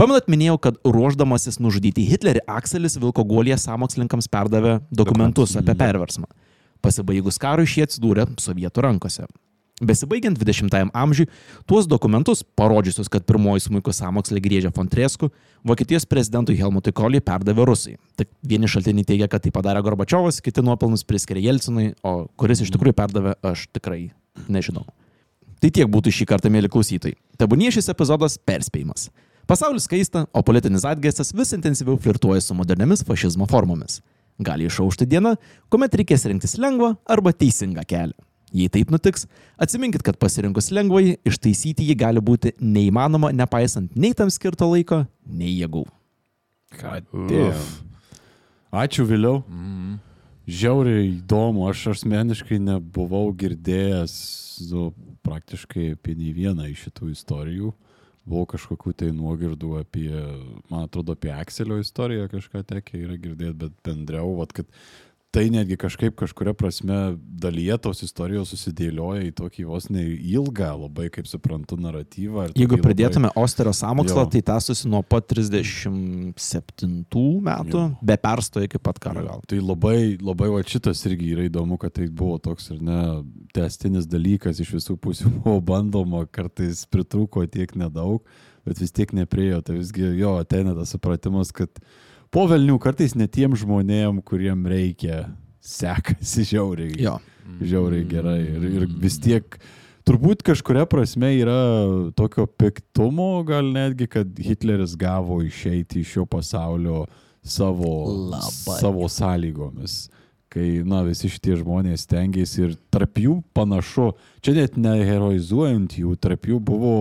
Pamenat, minėjau, kad ruoždamasis nužudyti Hitlerį, Akselis Vilko Guolėje samokslininkams perdavė dokumentus apie perversmą. Pasibaigus karui šie atsidūrė sovietų rankose. Besibaigiant 20-ajam amžiui, tuos dokumentus, parodžiusius, kad pirmoji smūko samokslė grėžė Fontresku, Vokietijos prezidentui Helmutui Koliai perdavė Rusai. Tik vieni šaltiniai teigia, kad tai padarė Gorbačiovas, kiti nuopelnus priskiria Jelcinui, o kuris iš tikrųjų perdavė, aš tikrai nežinau. Tai tiek būtų šį kartą, mėly klausytojai. Tebūnie šis epizodas perspėjimas. Pasaulis kaista, o politinis atgeistas vis intensyviau flirtuoja su moderniamis fašizmo formomis. Gali išaušti diena, kuomet reikės rinktis lengvą arba teisingą kelią. Jei taip nutiks, atsiminkit, kad pasirinkus lengvąjį, ištaisyti jį gali būti neįmanoma, nepaisant nei tam skirto laiko, nei jėgų. Ką dėl? Ačiū vėliau. Žiauriai įdomu, aš asmeniškai nebuvau girdėjęs nu, praktiškai apie nei vieną iš šitų istorijų. Buvo kažkokių tai nuogirdų apie, man atrodo, apie Akselio istoriją kažką tekia yra girdėti, bet bendriau, vat, kad tai netgi kažkaip kažkuria prasme dalyje tos istorijos susidėlioja į tokį vos ne ilgą, labai, kaip suprantu, naratyvą. Jeigu tokį pridėtume Osterio samokslą, Jo. tai tęstusi nuo pat 37 metų, Jo. be perstojo iki pat karo gal. Tai labai, labai va šitas irgi yra įdomu, kad tai buvo toks ir ne testinis dalykas, iš visų pusių buvo bandoma, kartais pritrūko tiek nedaug, bet vis tiek nepriejo. Tai visgi jo ateina tas supratimas, kad po velnių kartais ne tiem žmonėm, kuriem reikia, sekasi žiauriai. Jo. Žiauriai gerai. Ir, ir vis tiek turbūt kažkuria prasme yra tokio piktumo, gal netgi, kad Hitleris gavo išeiti iš šio pasaulio savo, Labai. savo sąlygomis. Kai, na, visi šitie žmonės stengiasi ir tarp jų panašu, čia net neheroizuojant jų, tarp jų buvo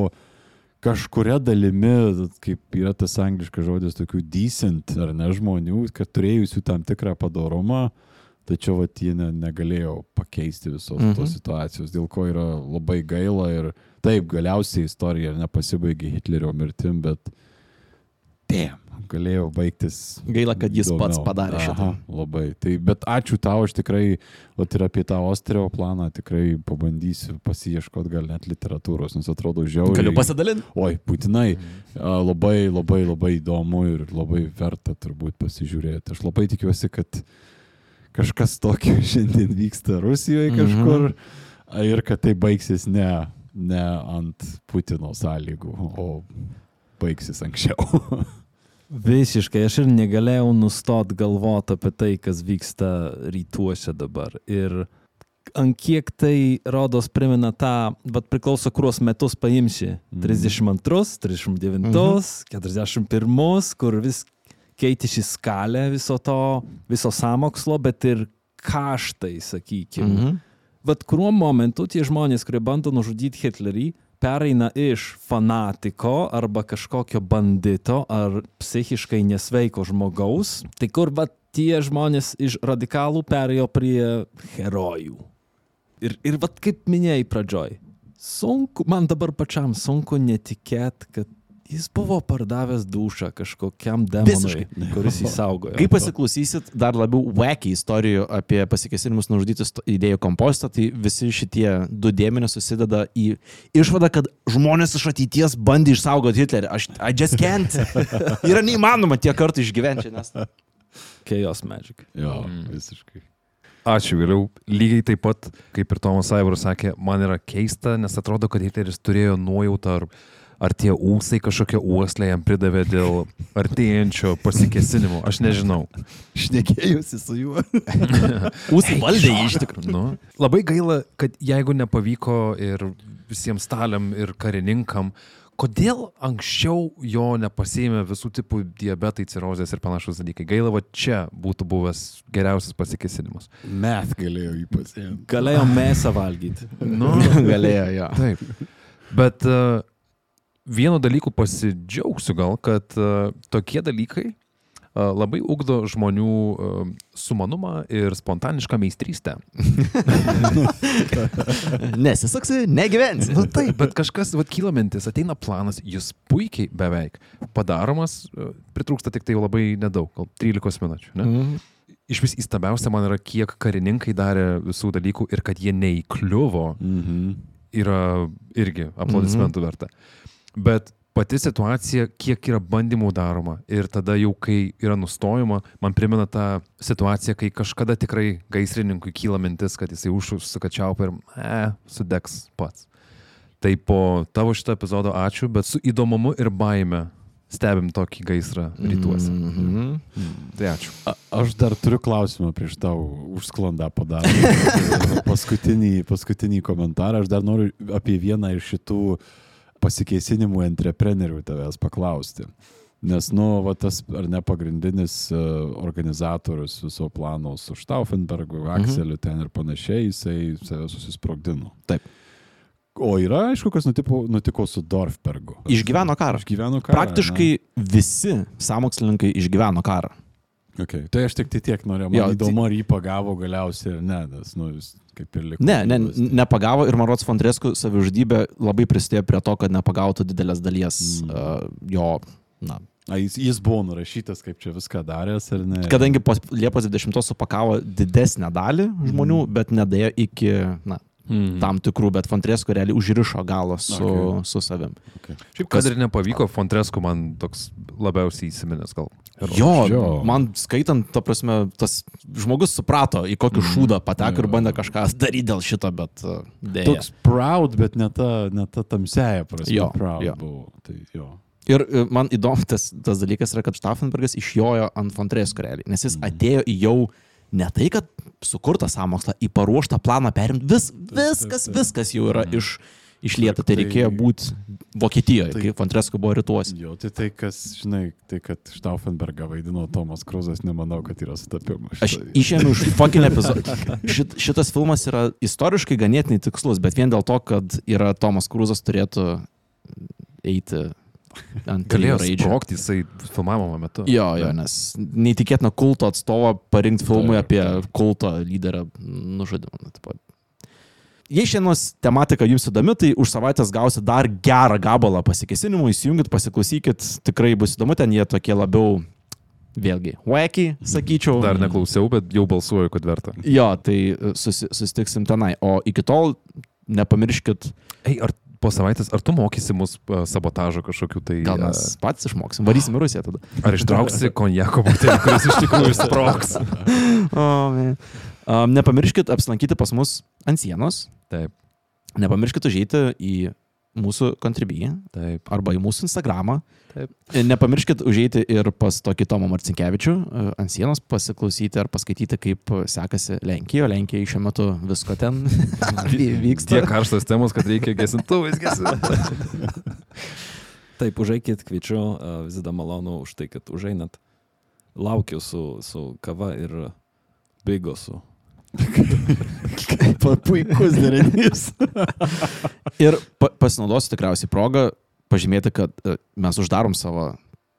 kažkuria dalimi, kaip yra tas angliškas žodis, tokių decent ar ne žmonių, kad turėjusių tam tikrą padarumą, tačiau vat, jie ne, negalėjo pakeisti visos mhm. tos situacijos, dėl ko yra labai gaila ir taip, galiausiai istorija nepasibaigė Hitlerio mirtim, bet damn, galėjo baigtis. Gaila, kad jis pats įdomiau. padarė šitą. Aha, Labai. Tai, bet ačiū tau, aš tikrai, o ir apie tą Osterio planą tikrai pabandysiu pasieškoti gal net literatūros, nes atrodo žiauriai. Galiu pasidalinti? Oi, būtinai. A, Labai, labai, labai įdomu ir labai verta turbūt pasižiūrėti. Aš labai tikiuosi, kad kažkas tokio šiandien vyksta Rusijoje kažkur a, ir kad tai baigsis ne, ne ant Putino sąlygų, o baigsis anksčiau. Visiškai, aš ir negalėjau nustot galvoti apie tai, kas vyksta rytuose dabar. Ir ant kiek tai rodos primena tą, bet priklauso, kuriuos metus paimsi. 32, 39, 41, kur vis keitėsi skalė viso to, viso samokslo, bet ir kaštai, sakykime. Mhm. Vat kuriuo momentu tie žmonės, kurie bando nužudyti Hitlerį, pereina iš fanatiko arba kažkokio bandito ar psichiškai nesveiko žmogaus, tai kur vat tie žmonės iš radikalų perėjo prie herojų. Ir, ir vat kaip minėjai pradžioj, sunku, man dabar pačiam sunku netikėt, kad jis buvo pardavęs dušą kažkokiam demonui, kuris jį saugojo. Kai pasiklausysit dar labiau wacky istorijų apie pasikesinimus nužudyti sto- idėjų kompostą, tai visi šitie du dėmenys susideda į išvadą, kad žmonės iš ateities bandė išsaugoti Hitlerį. Aš, I just can't. Yra neįmanoma tiek kartų išgyventi, nes... Chaos Magic. Jo, visiškai. Ačiū, vėliau lygiai taip pat, kaip ir Tomas Aivaras sakė, man yra keista, nes atrodo, kad Hitleris turėjo nuojautą, ar, ar tie ūsai kažkokią uoslę jam pridavė dėl artėjančio pasikesinimo. Aš nežinau. Šnekėjusi su juo. Ūsai valdė jį iš tikrųjų. Nu, labai gaila, kad jeigu nepavyko ir visiems staliam ir karininkam, kodėl anksčiau jo nepasėmė visų tipų diabetai, cirozės ir panašus dalykai. Gaila, va čia būtų buvęs geriausias pasikesinimas. Meth galėjo jį pasiemti. Galėjo mėsą valgyti. Nu, Galėjo, jo. Taip. Bet uh, vienu dalyku pasidžiaugsiu gal, kad uh, tokie dalykai uh, labai ugdo žmonių uh, sumanumą ir spontanišką meistrystę. Nesisaksi, negyvensi. Na taip, bet kažkas, vad kyla mintis, ateina planas, jis puikiai beveik padaromas, pritrūksta tik tai labai nedaug, gal 13 minučių. Ne? Mhm. Iš vis įstabiausia man yra, kiek karininkai darė visų dalykų ir kad jie neįkliuvo Mhm. yra irgi aplodismentų verta. Bet pati situacija, kiek yra bandymų daroma ir tada jau, kai yra nustojama, man primena tą situaciją, kai kažkada tikrai gaisrininkui kyla mintis, kad jisai užsukačiaupa ir, e, sudegs pats. Tai po tavo šito epizodo ačiū, bet su įdomumu ir baime stebim tokį gaisrą rytuose. Mhm. Tai ačiū. A, aš dar turiu klausimą prieš tau užsklandą padarą. paskutinį, paskutinį komentarą. Aš dar noriu apie vieną iš šitų pasikeisinimų entreprenerių tavęs paklausti. Nes, nu, va, tas ar ne pagrindinis uh, organizatorius viso plano su Stauffenbergu, Akseliu ten ir panašiai, jisai save susisprogdino. Taip. O yra, aišku, kas nutiko, nutiko su Dorfbergu. Išgyveno karą. Išgyveno karą. Praktiškai visi samokslininkai išgyveno karą. Okay. Tai aš tik tai tiek norėjau. Jo, Man tai- įdomu, ar jį pagavo galiausiai ar ne, nes, nu, jis kaip ir liko. Ne, ne, tai- nepagavo ir Marots Fontresku savižudybė labai prisidėjo prie to, kad nepagautų didelės dalies Mm. uh, jo, na, A, jis, jis buvo nurašytas, kaip čia viską daręs, ar ne? kadangi po Liepos 20 supakavo didesnę dalį žmonių, Mm. bet nedėjo iki, na, Hmm. tam tikrų, bet Fontresku realiai užrišo galo su, Okay. su savim. Šiaip, kad ir nepavyko, Fontresku man toks labiausiai įsiminęs gal. Jo, Jo. man skaitant, ta prasme, tas žmogus suprato, į kokį šūdą pateko ir bandė kažką daryti dėl šito, bet uh, dėja. Toks proud, bet ne ta, ne ta tamsiaja prasme. Jo, proud jo. buvo. Tai jo. Ir e, man įdomu tas, tas dalykas yra, kad Stauffenbergas išjojo ant Fontresko realiai, nes jis atėjo į jau ne tai, kad sukurtą sąmokslą, į paruoštą planą perimti, vis, viskas, viskas jau yra iš, išlieta, tai Tai- reikėjo būti Vokietijoje, Tai- kai Fontresko buvo rytuose. Jo, tai tai, kas, žinai, tai kad Stauffenbergą vaidino Tomas Kruzas, nemanau, kad yra sutapimas. Aš išėmiau iš fucking epizodo. Šit, šitas filmas yra istoriškai ganėtinai tikslus, bet vien dėl to, kad yra Tomas Kruzas turėtų eiti Galėjo sprogti jisai filmavimo metu. Jo, jo, nes neįtikėtina kulto atstovą parinkti filmui Taip, apie taip. kulto lyderio nužudimą. Tipo. Jei šiandienos tematika jums įdomi, tai už savaitės gausit dar gerą gabalą pasikesinimų, įsijungit, pasiklausykit, tikrai bus įdomu, ten jie tokie labiau, vėlgi, wacky, sakyčiau. Dar neklausiau, bet jau balsuoju, kad verta. Jo, tai susi, susitiksim tenai. O iki tol nepamirškit, Ei, ar po savaitės, ar tu mokysi mus a, sabotažo kažkokiu tai... gal mes patys išmoksim, varysim į Rusiją tada. Ar ištrauksi konjako butelį, kuris iš tikrųjų sprogs? O, man. um, nepamirškit apsilankyti pas mus ant sienos. Taip. Nepamirškit užeiti į mūsų kontribį Taip. arba į mūsų Instagramą. Taip. Ir Nepamirškit užeiti ir pas tokį Tomą Marcinkievičių e, ant sienos pasiklausyti ar paskaityti, kaip sekasi Lenkijoje. Lenkija šiuo metu visko ten vy- vyksta. Tiek karštas temos, kad reikia gesintuvais gesinti. Taip, užeikit, kviečiu, a, visada malonu už tai, kad užeinat. Laukiu su, su kava ir bigosu. Puikus derinys. Ir pa pasinaudosiu tikriausiai progą pažymėti, kad e, mes uždarom savo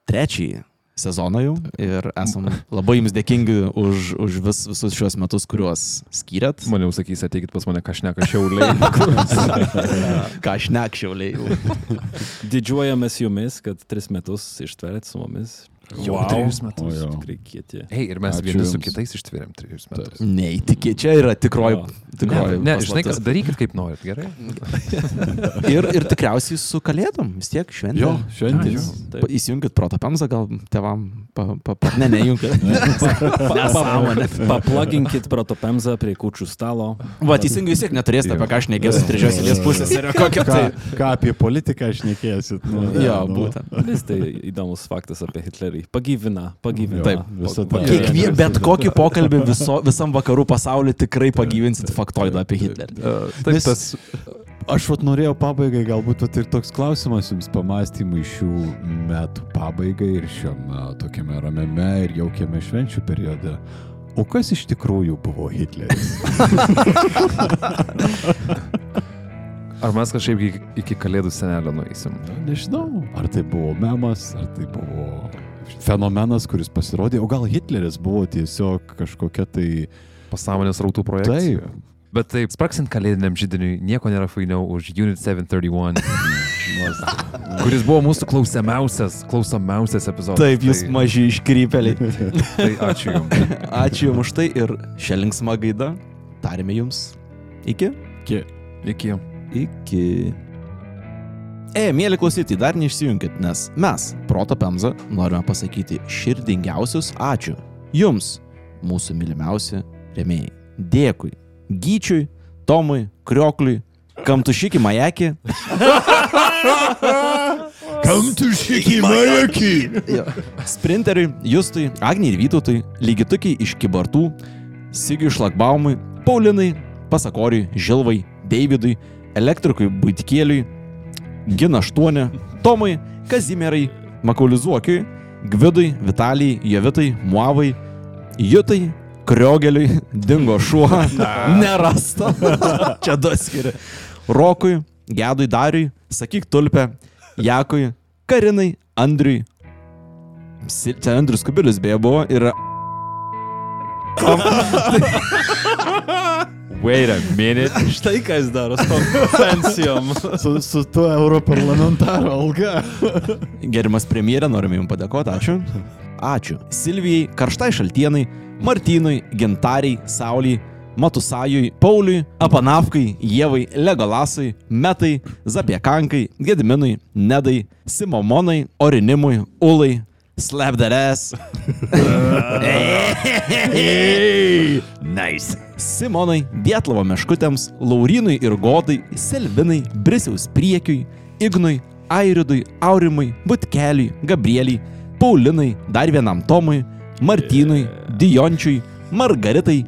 trečiąjį sezoną jau ir esam labai jums dėkingi už, už vis, visus šios metus, kuriuos skyrėt. Mane jau sakys, ateikit pas mane kažneka šiauliai. Ką aš nekščiauliai. Didžiuojamės jumis, kad tris metus ištverėt su mumis. Jau trejus metus. O. Tikrai kieti. Ei, ir mes Ačiū vieni su jums. kitais ištvėrėm trejus metus. Neįtikė, čia yra tikroji. Tikroji Ne, žinai, paslaptis. kas darykit kaip norit, gerai? Ir, ir tikriausiai su kalėdom, vis tiek šventė. Jo, šventės. Pa- Įsijunkit protopemzą, gal tevam. Pa, pa, pa, ne, nejunkit. Paplaginkit protopemzą prie kučių stalo. Va, teisingai vis tiek neturėsite, apie ką aš negėsiu trečios eilės pusės. Ką, tai. ką apie politiką aš nekėsit? Nu, Jo, nu. būtent. Vis tai įdomus faktas apie Hitlerį. Pagyvina, pagyvina. Taip, visada. Kiekvie, bet kokį pokalbį viso, visam vakarų pasauliu tikrai pagyvinsit faktoidą apie Hitlerį. Taip, Nes- tas Aš vat norėjau pabaigai, galbūt vat ir toks klausimas jums pamastymui šių metų pabaigai ir šiame tokiame ramiame ir jaukiame švenčių periode. O kas iš tikrųjų buvo Hitleris? Ar mes kažkaip iki, iki kalėdų senelio nueisim? Nežinau, ar tai buvo memas, ar tai buvo fenomenas, kuris pasirodė, o gal Hitleris buvo tiesiog kažkokia tai... Pasąmonės rautų projekcija. Taip. Bet taip, spraksint kalėdiniam žydiniui, nieko nėra fainiau už Unit 731, kuris buvo mūsų klausiamiausias, klausomiausias epizodas. Taip, jūs tai, maži iškrypeliai. tai ačiū Jums. Ačiū Jums už tai ir šią linksmą gaidą tarėme Jums. Iki. Iki. Iki. E, mėly klausytojai, dar neišsijunkit, nes mes, Proto Pemza, norime pasakyti širdingiausius ačiū Jums, mūsų mylimiausi remėjai. Dėkui. Gyčiui, Tomui, Kriokliui, Kamtušiki Majaki, Kam tu šikimajaki? Jo. Sprinteriui, Justui, Agniai ir Vytautui, Lygitukiai iš Kibartų, Sigiui Šlagbaumui, Paulinai, Pasakoriui, Žilvai, Davidui, Elektrikui Būtikėliui, Gina 8, Tomui, Kazimierai, Makaulizuokiui, Gvidui, Vitalijai, Jovitai, Muavai, Jutai, Kriogeliui, Dingo šuo, nerasta. Čia du skiri. Rokui, Gedui Dariui, Sakyk Tulpė, Jakui, Karinai, Andriui. Čia Andrius Kubilius beje buvo ir Wait a minute. Štai ką jis daro su tom pensijom. Su, su tuo europarlamentaro alga. Gerimas premjerė, norime Jums padėkoti, ačiū. Ačiū. Silvijai, Karštai Šaltienai, Martynui, Gintariai, Sauliai, Matusajui, Pauliui, Apanavkai, Jėvai, Legolasai, Metai, Zapiekankai, Gediminui, Nedai, Simomonai, Orinimui, Ulai, Slapdares. nice. Simonai, Dietlavo meškutėms, Laurinui ir Godai, Selvinai, Brisiaus priekiui, Ignui, Airidui, Aurimui, Butkeliui, Gabrieliai, Paulinai, dar vienam Tomui, Martynui, Diončiui, Margaritai,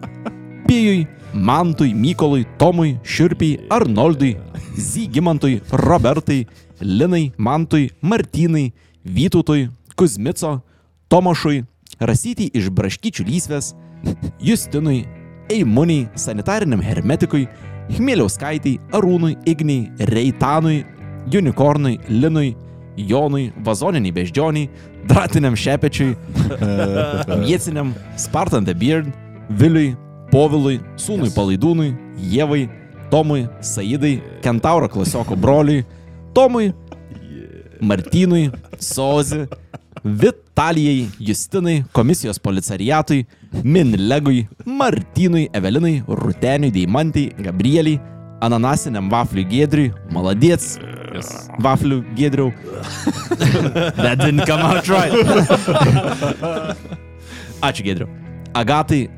Pijui, Mantui, Mykolui, Tomui, Širpiai, Arnoldui, Zygimantui, Robertai, Linai, Mantui, Martynai, Vytautui, Kuzmico, Tomašui, Rasytį iš Braškyčių lysvės, Justinui, Eimuniai, sanitariniam hermetikui, Chmieliauskaitai, Arūnui, Igniai, Reitanui, Unicornui, Linui, Jonui, Vazoniniai beždžioniai, Dratiniam šepečiui, Mieciniam, Spartan the Beard, Viliui, Povilui, Sūnui Palaidūnui, Jėvai, Tomui, Saidai, Kentauro klasioko broliui, Tomui, Martynui, Sozi, Vitalijai, Justinai, komisijos policariatui, Minlegui, Martynui, Evelinai, Ruteniui, Deimantai, Gabrieliai, Ananasiniam vafliui Gedriui, Maladėts, vaflių Gedriau. That didn't come out right. Ačiū Gedriau. Agatai,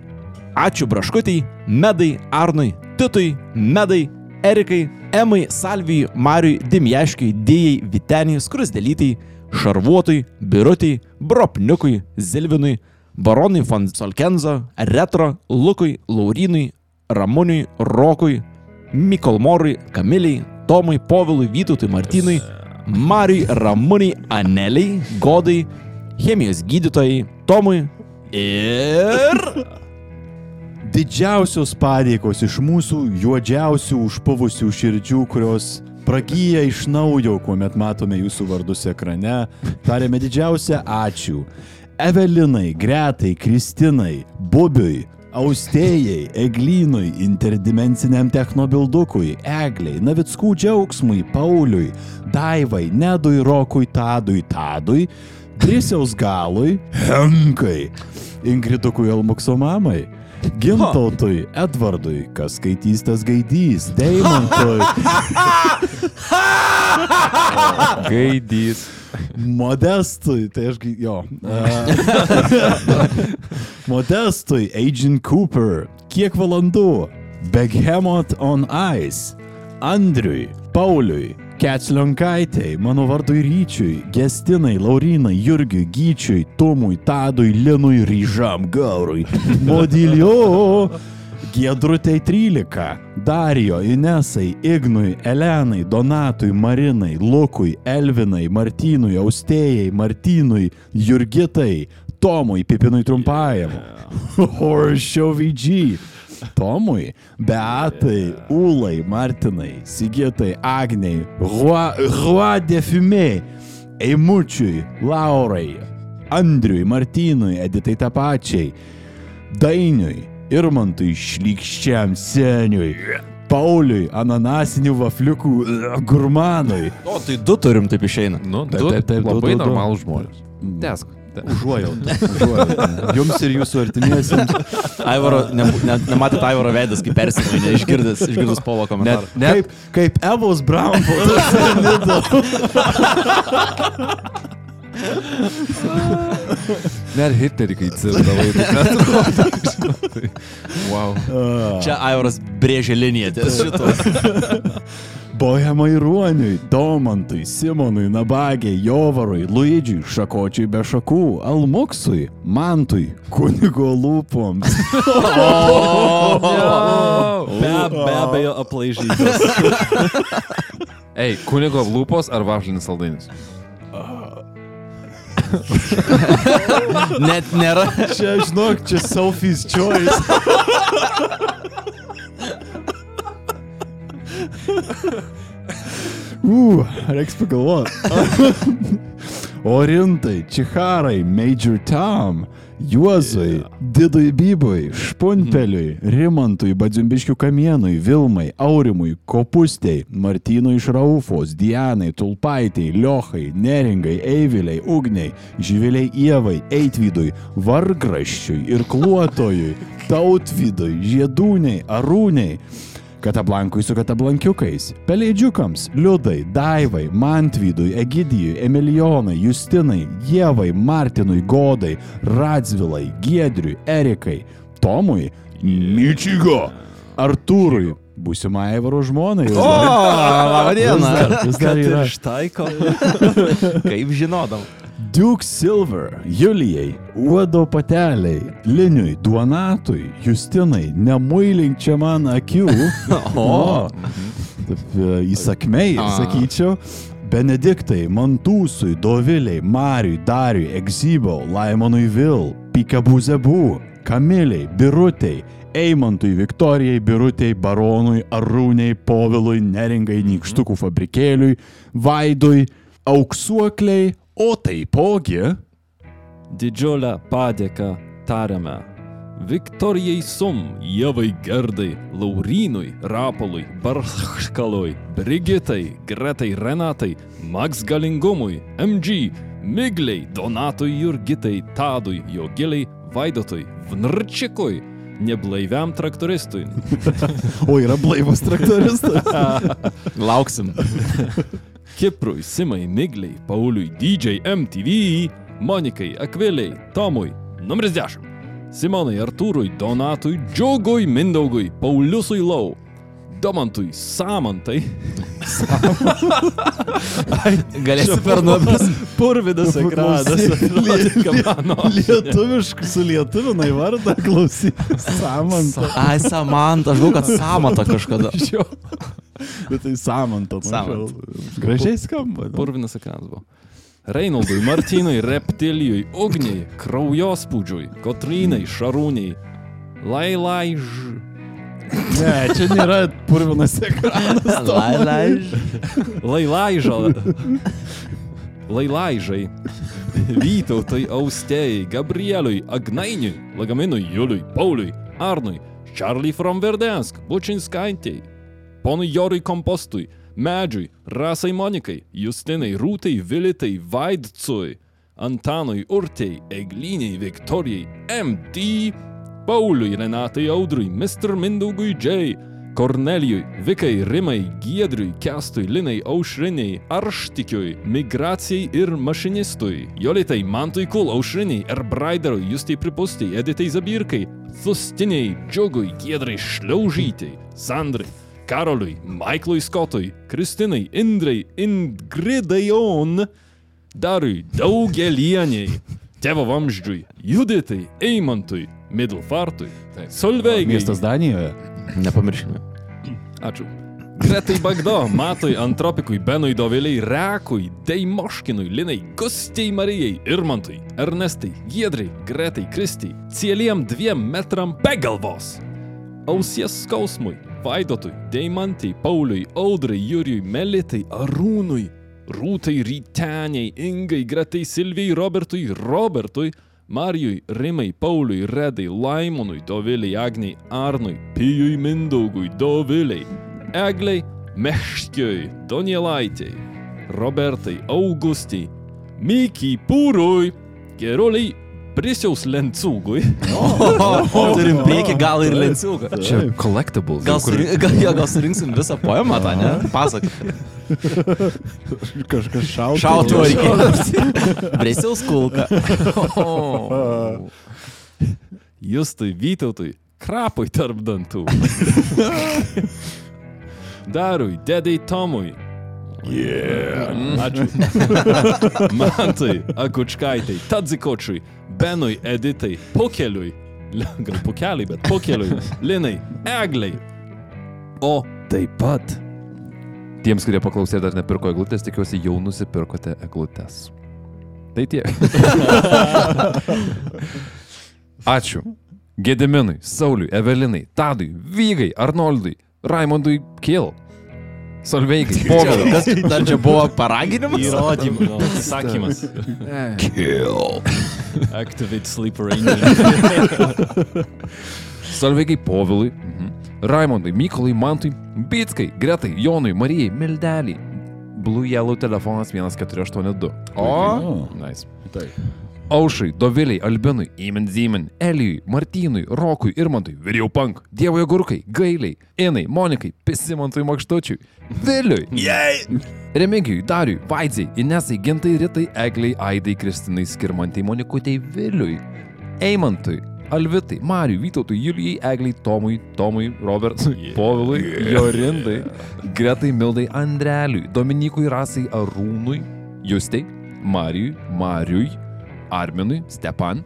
ačiū Braškutijai, Medai, Arnui, Titui, Medai, Erikai, Emai, Salvijai, Mariui, Dimjaškiui, Dijai, Viteniai, Skrusdelytai, Šarvuotui, Birutiai, Bropniukui, Zilvinui, Baronui von Solkenzo, Retro, Lukui, Laurinui, Ramuniui, Rokui, Mikolmorui, Kamiliai, Tomui, Povilui, Vytautui, Martynui, Mariui, Ramuniai, Aneliai, Godai, chemijos gydytojai, Tomui ir... Didžiausios padėkos iš mūsų juodžiausių užpuvusių širdžių, kurios pragyja iš naujo, kuomet matome jūsų vardus ekrane. Tarėme didžiausią ačiū. Evelinai, Gretai, Kristinai, Bubiui, Austėjai, Eglynui, interdimensiniam technobildukui, Egliai, Navickų džiaugsmui, Pauliui, Daivai, Nedui, Rokui, Tadui, Tadui, Drisiaus galui, Henkai, Ingridukui Elmukso mamai. Gintautui, Edvardui, kas skaitys tas gaidys, Deimantui, Gaidys. Modestui, tai aš, jo. Modestui, Agent Cooper, kiek valandų, Behemoth on Ice, Andriui, Pauliui, Ketslionkaitei, mano vardui Ryčiui, Gestinai, Laurinai, Jurgiui, Gyčiui, Tomui, Tadui, Linui, Ryžam, Gaurui, Modilio, Giedrutei 13, Darijo, Inesai, Ignui, Elenai, Donatui, Marinai, Lukui, Elvinai, Martynui, Austėjai, Martynui, Jurgitai, Tomui, Pipinui Trumpajam, Horsio VG, Tomui, Beatai, Ulai, Martinai, Sigitai, Agniai, Rua Defime, Eimučiui, Laurai, Andriui, Martynui, Editai Tapačiai, Dainiui, Irmantui, Šlykščiam Seniui, Pauliui, Ananasinių vafliukų e, gurmanui. O, tai du turim taip išeina. Nu, Taip, du taip, taip, labai du, du. normalūs žmonės. Tesk. Užuojautą. Jums ir jūsų artimiesiems. Aivaro, ne, ne, nematėt Aivaro veidas, kaip persimainė, išgirdęs, išgirdęs Paulo komentarą. Net, Kaip, kaip Evos Brown. net Hitlerį, kai cirdavai, tai neatrodo. žinai. Wow. Čia Aivaras brėžė liniją ties šito. Bohemai Ruoniui, Domantui, Simonui, Nabagiai, Jovarui, Luidžiui, Šakočiui be šakų, Almuksui, Mantui, kunigo lūpoms. Be, be abejo, aplaižytas. Ei, kunigo lūpos ar vašlinis saldainis? Net nėra. Čia, žinok, čia Sophie's Choice. Ū, reiks pagalvoti. Orintai, Čiharai, Major Tom, Juozui, Didui Bybui, Špunpeliui, Rimantui, Badzimbiškių kamienui, Vilmai, Aurimui, Kopustei, Martynui iš Raufos, Dianai, Tulpaitai, Liochai, Neringai, Eiviliai, Ugniai, Živiliai Ievai, Eitvydui, Vargraščiui ir Kluotojui, Tautvydui, Žiedūniai, Arūniai. Katablankui su katablankiukais, Pelėdžiukams, Liudai, Daivai, Mantvydui, Egidijui, Emilijonai, Justinai, Jėvai, Martinui, Godai, Radzvilai, Giedriui, Erikai, Tomui, Mičigo, Artūrui, būsimai Aivaro žmonai. O, labą dieną. Vis dar, vis dar yra. Ištaiko. Kaip žinodam. Duke Silver, Julijai, Uodo pateliai, Liniui, Duonatui, Justinai, nemuilink čia man akių. O, taip e, įsakmei, sakyčiau. Benediktai, Mantūsui, Doviliai, Mariui, Dariui, Egzybau, Laimonui Vil, Pikabuzebu, Kamiliai, Birutei, Eimantui, Viktorijai, Birutei, Baronui, Arūniai, Povilui, Neringai, Nykštukų fabrikėliui, Vaidui, Auksuokliai, o taipogi Didžiulę padėką tariame. Viktorijai Sum, Jevai Gerdai, Laurinui, Rapolui, Barškalui, Brigitai, Gretai Renatai, Max Galingumui, MG, Migliai, Donatui Jurgitai, Tadui, Jogiliai, Vaidotui, Vnarčikui, neblaiviam traktoristui, O yra blaivas traktoristas. Lauksim. Kiprui, Simai, Migliai, Pauliui, DJ MTV, Monikai, Akviliai, Tomui, numeris 10. Simonai, Artūrui, Donatui, Džiugui, Mindaugui, Pauliusui Lau, Domantui Samantai. Galėsi per nuobis purvidas ekranas. Lietuviškai su lietuvina į vardą klausyti. Samantą. Ai, Samanta, aš žinau, kad Samata kažkada. Bet tai Samantą. Gražiai skamba. Purvinas ekranas buvo. Reinaldui, Martynui, Reptilijui, Ugniai, Kraujospūdžiui, Kotrynai, Šarūniai, Lailai, Ž... Ne, čia nėra purvinas ekranas. Lai, lai. Lailaiža. Lailaižai. Vytautai, Austėjai, Gabrieliui, Agnainiui, Lagaminui, Juliui, Pauliui, Arnui, Charlie from Verdensk, Bučinskaitėjai, ponui Jorui Kompostui, Medžiui, Rasai Monikai, Justinai, Rūtai, Vilitai, Vaidcui, Antanui, Urtei, Egliniai, Viktorijai, MD, Pauliui, Renatai Audrui, Mr. Mindaugui J, Kornelijui, Vikai, Rimai, Giedriui, Kestui, Linai, Aušriniai, Arštikiui, Migracijai ir Mašinistui, Jolitai, Mantui Kul, Aušriniai, Erbraiderui, Justai Pripustai, Editai Zabirkai, Thustiniai, Džiugui, Giedrai, Šliaužytai, Sandrai, Karoliui, Maiklui Skotui, Kristinai, Indrai, Ingridai On, Darui, Daugelieniai, Tėvo Vamždžiui, Juditai, Eimantui, Midlfartui, Solveigai. Miestas Danijoje. Nepamirškime. Ačiū. Gretai Bagdo, Matui, Antropikui, Benui Doviliai, Rekui, Deimoškinui, Linai, Gustiai Marijai, Irmantui, Ernestai, Giedrai, Gretai, Kristai, Cieliem dviem metram be galvos. Ausies skausmui, Vaidotui, Deimantai, Pauliui, Audrai, Jurijui, Melitai, Arūnui, Rūtai, Ryteniai, Ingai, Gretai, Silvijai, Robertui, Robertui, Marijui, Rimai, Pauliui, Redai, Laimonui, Doviliai, Agniai, Arnui, Pijui, Mindaugui, Doviliai, Egliai, Meškiui, Donielaitei, Robertai, Augustai, Mikiai, Pūrui, Geruliai, Prisiaus Lencūgui, Turim priekį gal ir lenciuką. Čia collectibles. Gal, kur- gal, jo, gal surinksim visą poemą tą, ne? Pasak. Kažkas šautų. Šautų reikėjo. Bresiaus kulka. Justui, Vytautui, Krapui tarp dantų. Darui, Dedai Tomui. Yeah. Ačiū. Mantai, Akučkaitai, Tadzikočiui, Benui, Editai, Pukeliui. Gal pukeliai, bet pukeliui. Linai, Egliai. O taip pat Tiems, kurie paklausė dar nepirko eglutės, tikiuosi jau nusipirkote eglutės. Tai tiek. Ačiū. Gediminui, Sauliui, Evelinai, Tadui, Vygai, Arnoldui, Raimondui Kil, Solveigai, Povilui. Kas dar čia buvo paraginimas? įrodymas. Sakymas. Kill. Activate sleeper angel. Solveigai Povilui, mhm. Raimondui, Mykolai, Mantui, Bitskai, Gretai, Jonui, Marijai, Mildeliai. Blue Yellow telefonas 1482. O. Nice. Taip. Aušai, Doviliai, Albinui, Iman Ziman, Elijui, Martynui, Rokui, Irmantui, Viriau Pank, Dievo Jagurkai, Gailiai, Inai, Monikai, Pisimantui Makštučiui, Viliui, Remigijui, Dariui, Vaidzai, Inesai, Gintai, Ritai, Egliai, Aidai, Kristinai, Skirmantai, Monikutei, Viliui, Eimantui, Alvitai, Mariui, Vytautui, Julijai, Egliai, Tomui, Tomui, Robertui, yeah. Povilui, Jorindai, Gretai, Mildai, Andreliui, Dominikui, Rasai, Arūnui, Justei, Marijui, Mariui, Arminui, Stepan,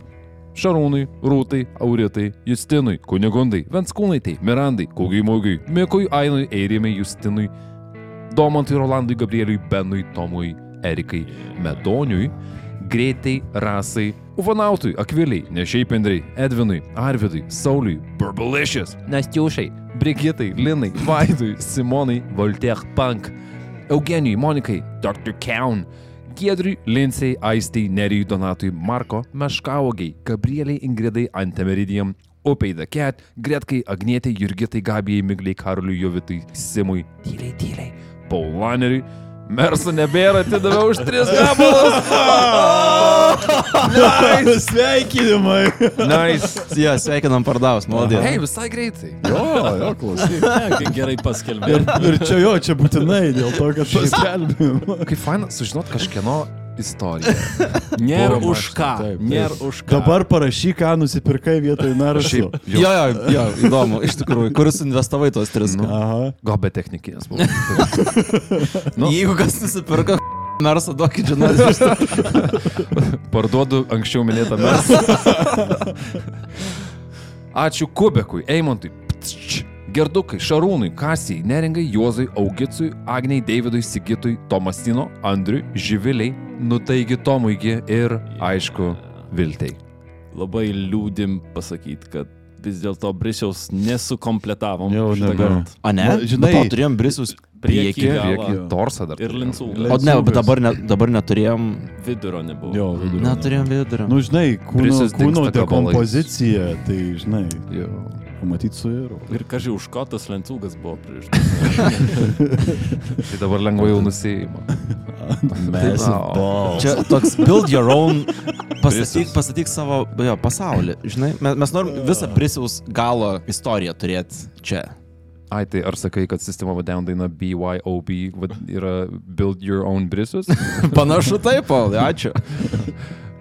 Šarūnui, Rūtai, Auritai, Justinui, Kunigundai, Venskūnaitai, Mirandai, Kugiai Mūgiui, Mikui, Ainui, Eirimai, Justinui, Domantui, Rolandui, Gabrieliui, Benui, Tomui, Erikai, Medoniui, Greitai, Rasai, Uvanautui, Akviliai, Nešeipendrai, Edvinui, Arvidui, Sauliui, Burbalicious, Nestiušai, Brigitai, Linai, Vaidui, Simonai, Voltaire Punk, Eugenijui, Monikai, Dr. Kaun, Giedriui, Linsei, Aistai, Nerijui, Donatui, Marko, Meškaugiai, Gabrieliai, Ingridai, Antemeridijam, Upei Cat, Gretkai, Agnėtai, Jurgitai, Gabijai, Migliai, Karoliui, Jovitai, Simui, tyliai, tyliai, Paulaneriui, Merso nebėra, atidaviau už tris gabalus. nice, Sveikinimai. nice. Jo, sveikinam pardavus, malodė. Hei, visai greitai. Jo, jo, klausyk. Ne, Gerai paskelbė. Ir, ir čia jo, čia būtinai dėl to, kad paskelbim. Kaip faina sužinot kažkieno istorija. Nėra už ką. Nėra už ką. Dabar parašyk, ką nusipirkai vietoj. Šiaip, Jo, jo, jo, įdomu, iš tikrųjų, kuris investavai tos tris. Nu. Be technikinės buvo. Nu. Jeigu kas nusipirka Mersą, duokit žinot. Parduodu anksčiau minėtą mes. Ačiū Kubekui, Eimontui, Ptšč, Gerdukai, Šarūnui, Kasijai, Neringai, Juozui, Augicui, Agniai, Davidui, Sigitui, Tomastino, Andriui, Živiliai, Nutaigi Tomuigi ir, aišku, Viltei. Labai liūdim pasakyti, kad vis dėlto Brisiaus nesukompletavom. Jau šitą nebe. kartą. A ne? Na, žinai- žinai, turėjom brisius Priekį, priekį. torsą dar. Ir lincų. O ne, bet dabar, ne, dabar neturėjom. Vidurio nebuvo. Jo, vidurio. Neturėjom vidurio. Nu, žinai, kūno, kūno dekompozicija, tai, žinai, Jo. Matyt su ir. Ir kažkai už ko tas lencūgas buvo prieš. Tai dabar lengvai jau nusėjimo. Mes. Čia toks build your own, pastatyk, pastatyk savo jo, pasaulį. Žinai, mes, mes norim visą prisiaus galo istoriją turėti čia. Ai, tai ar sakai, kad System of a Down daina BYOB vad, yra Build Your Own Brisus? Panašu taip, Paul, ačiū.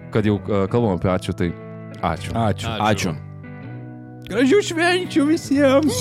Kad jau kalbam apie ačiū, tai ačiū. Ačiū. Ačiū. Gražių švenčių visiems.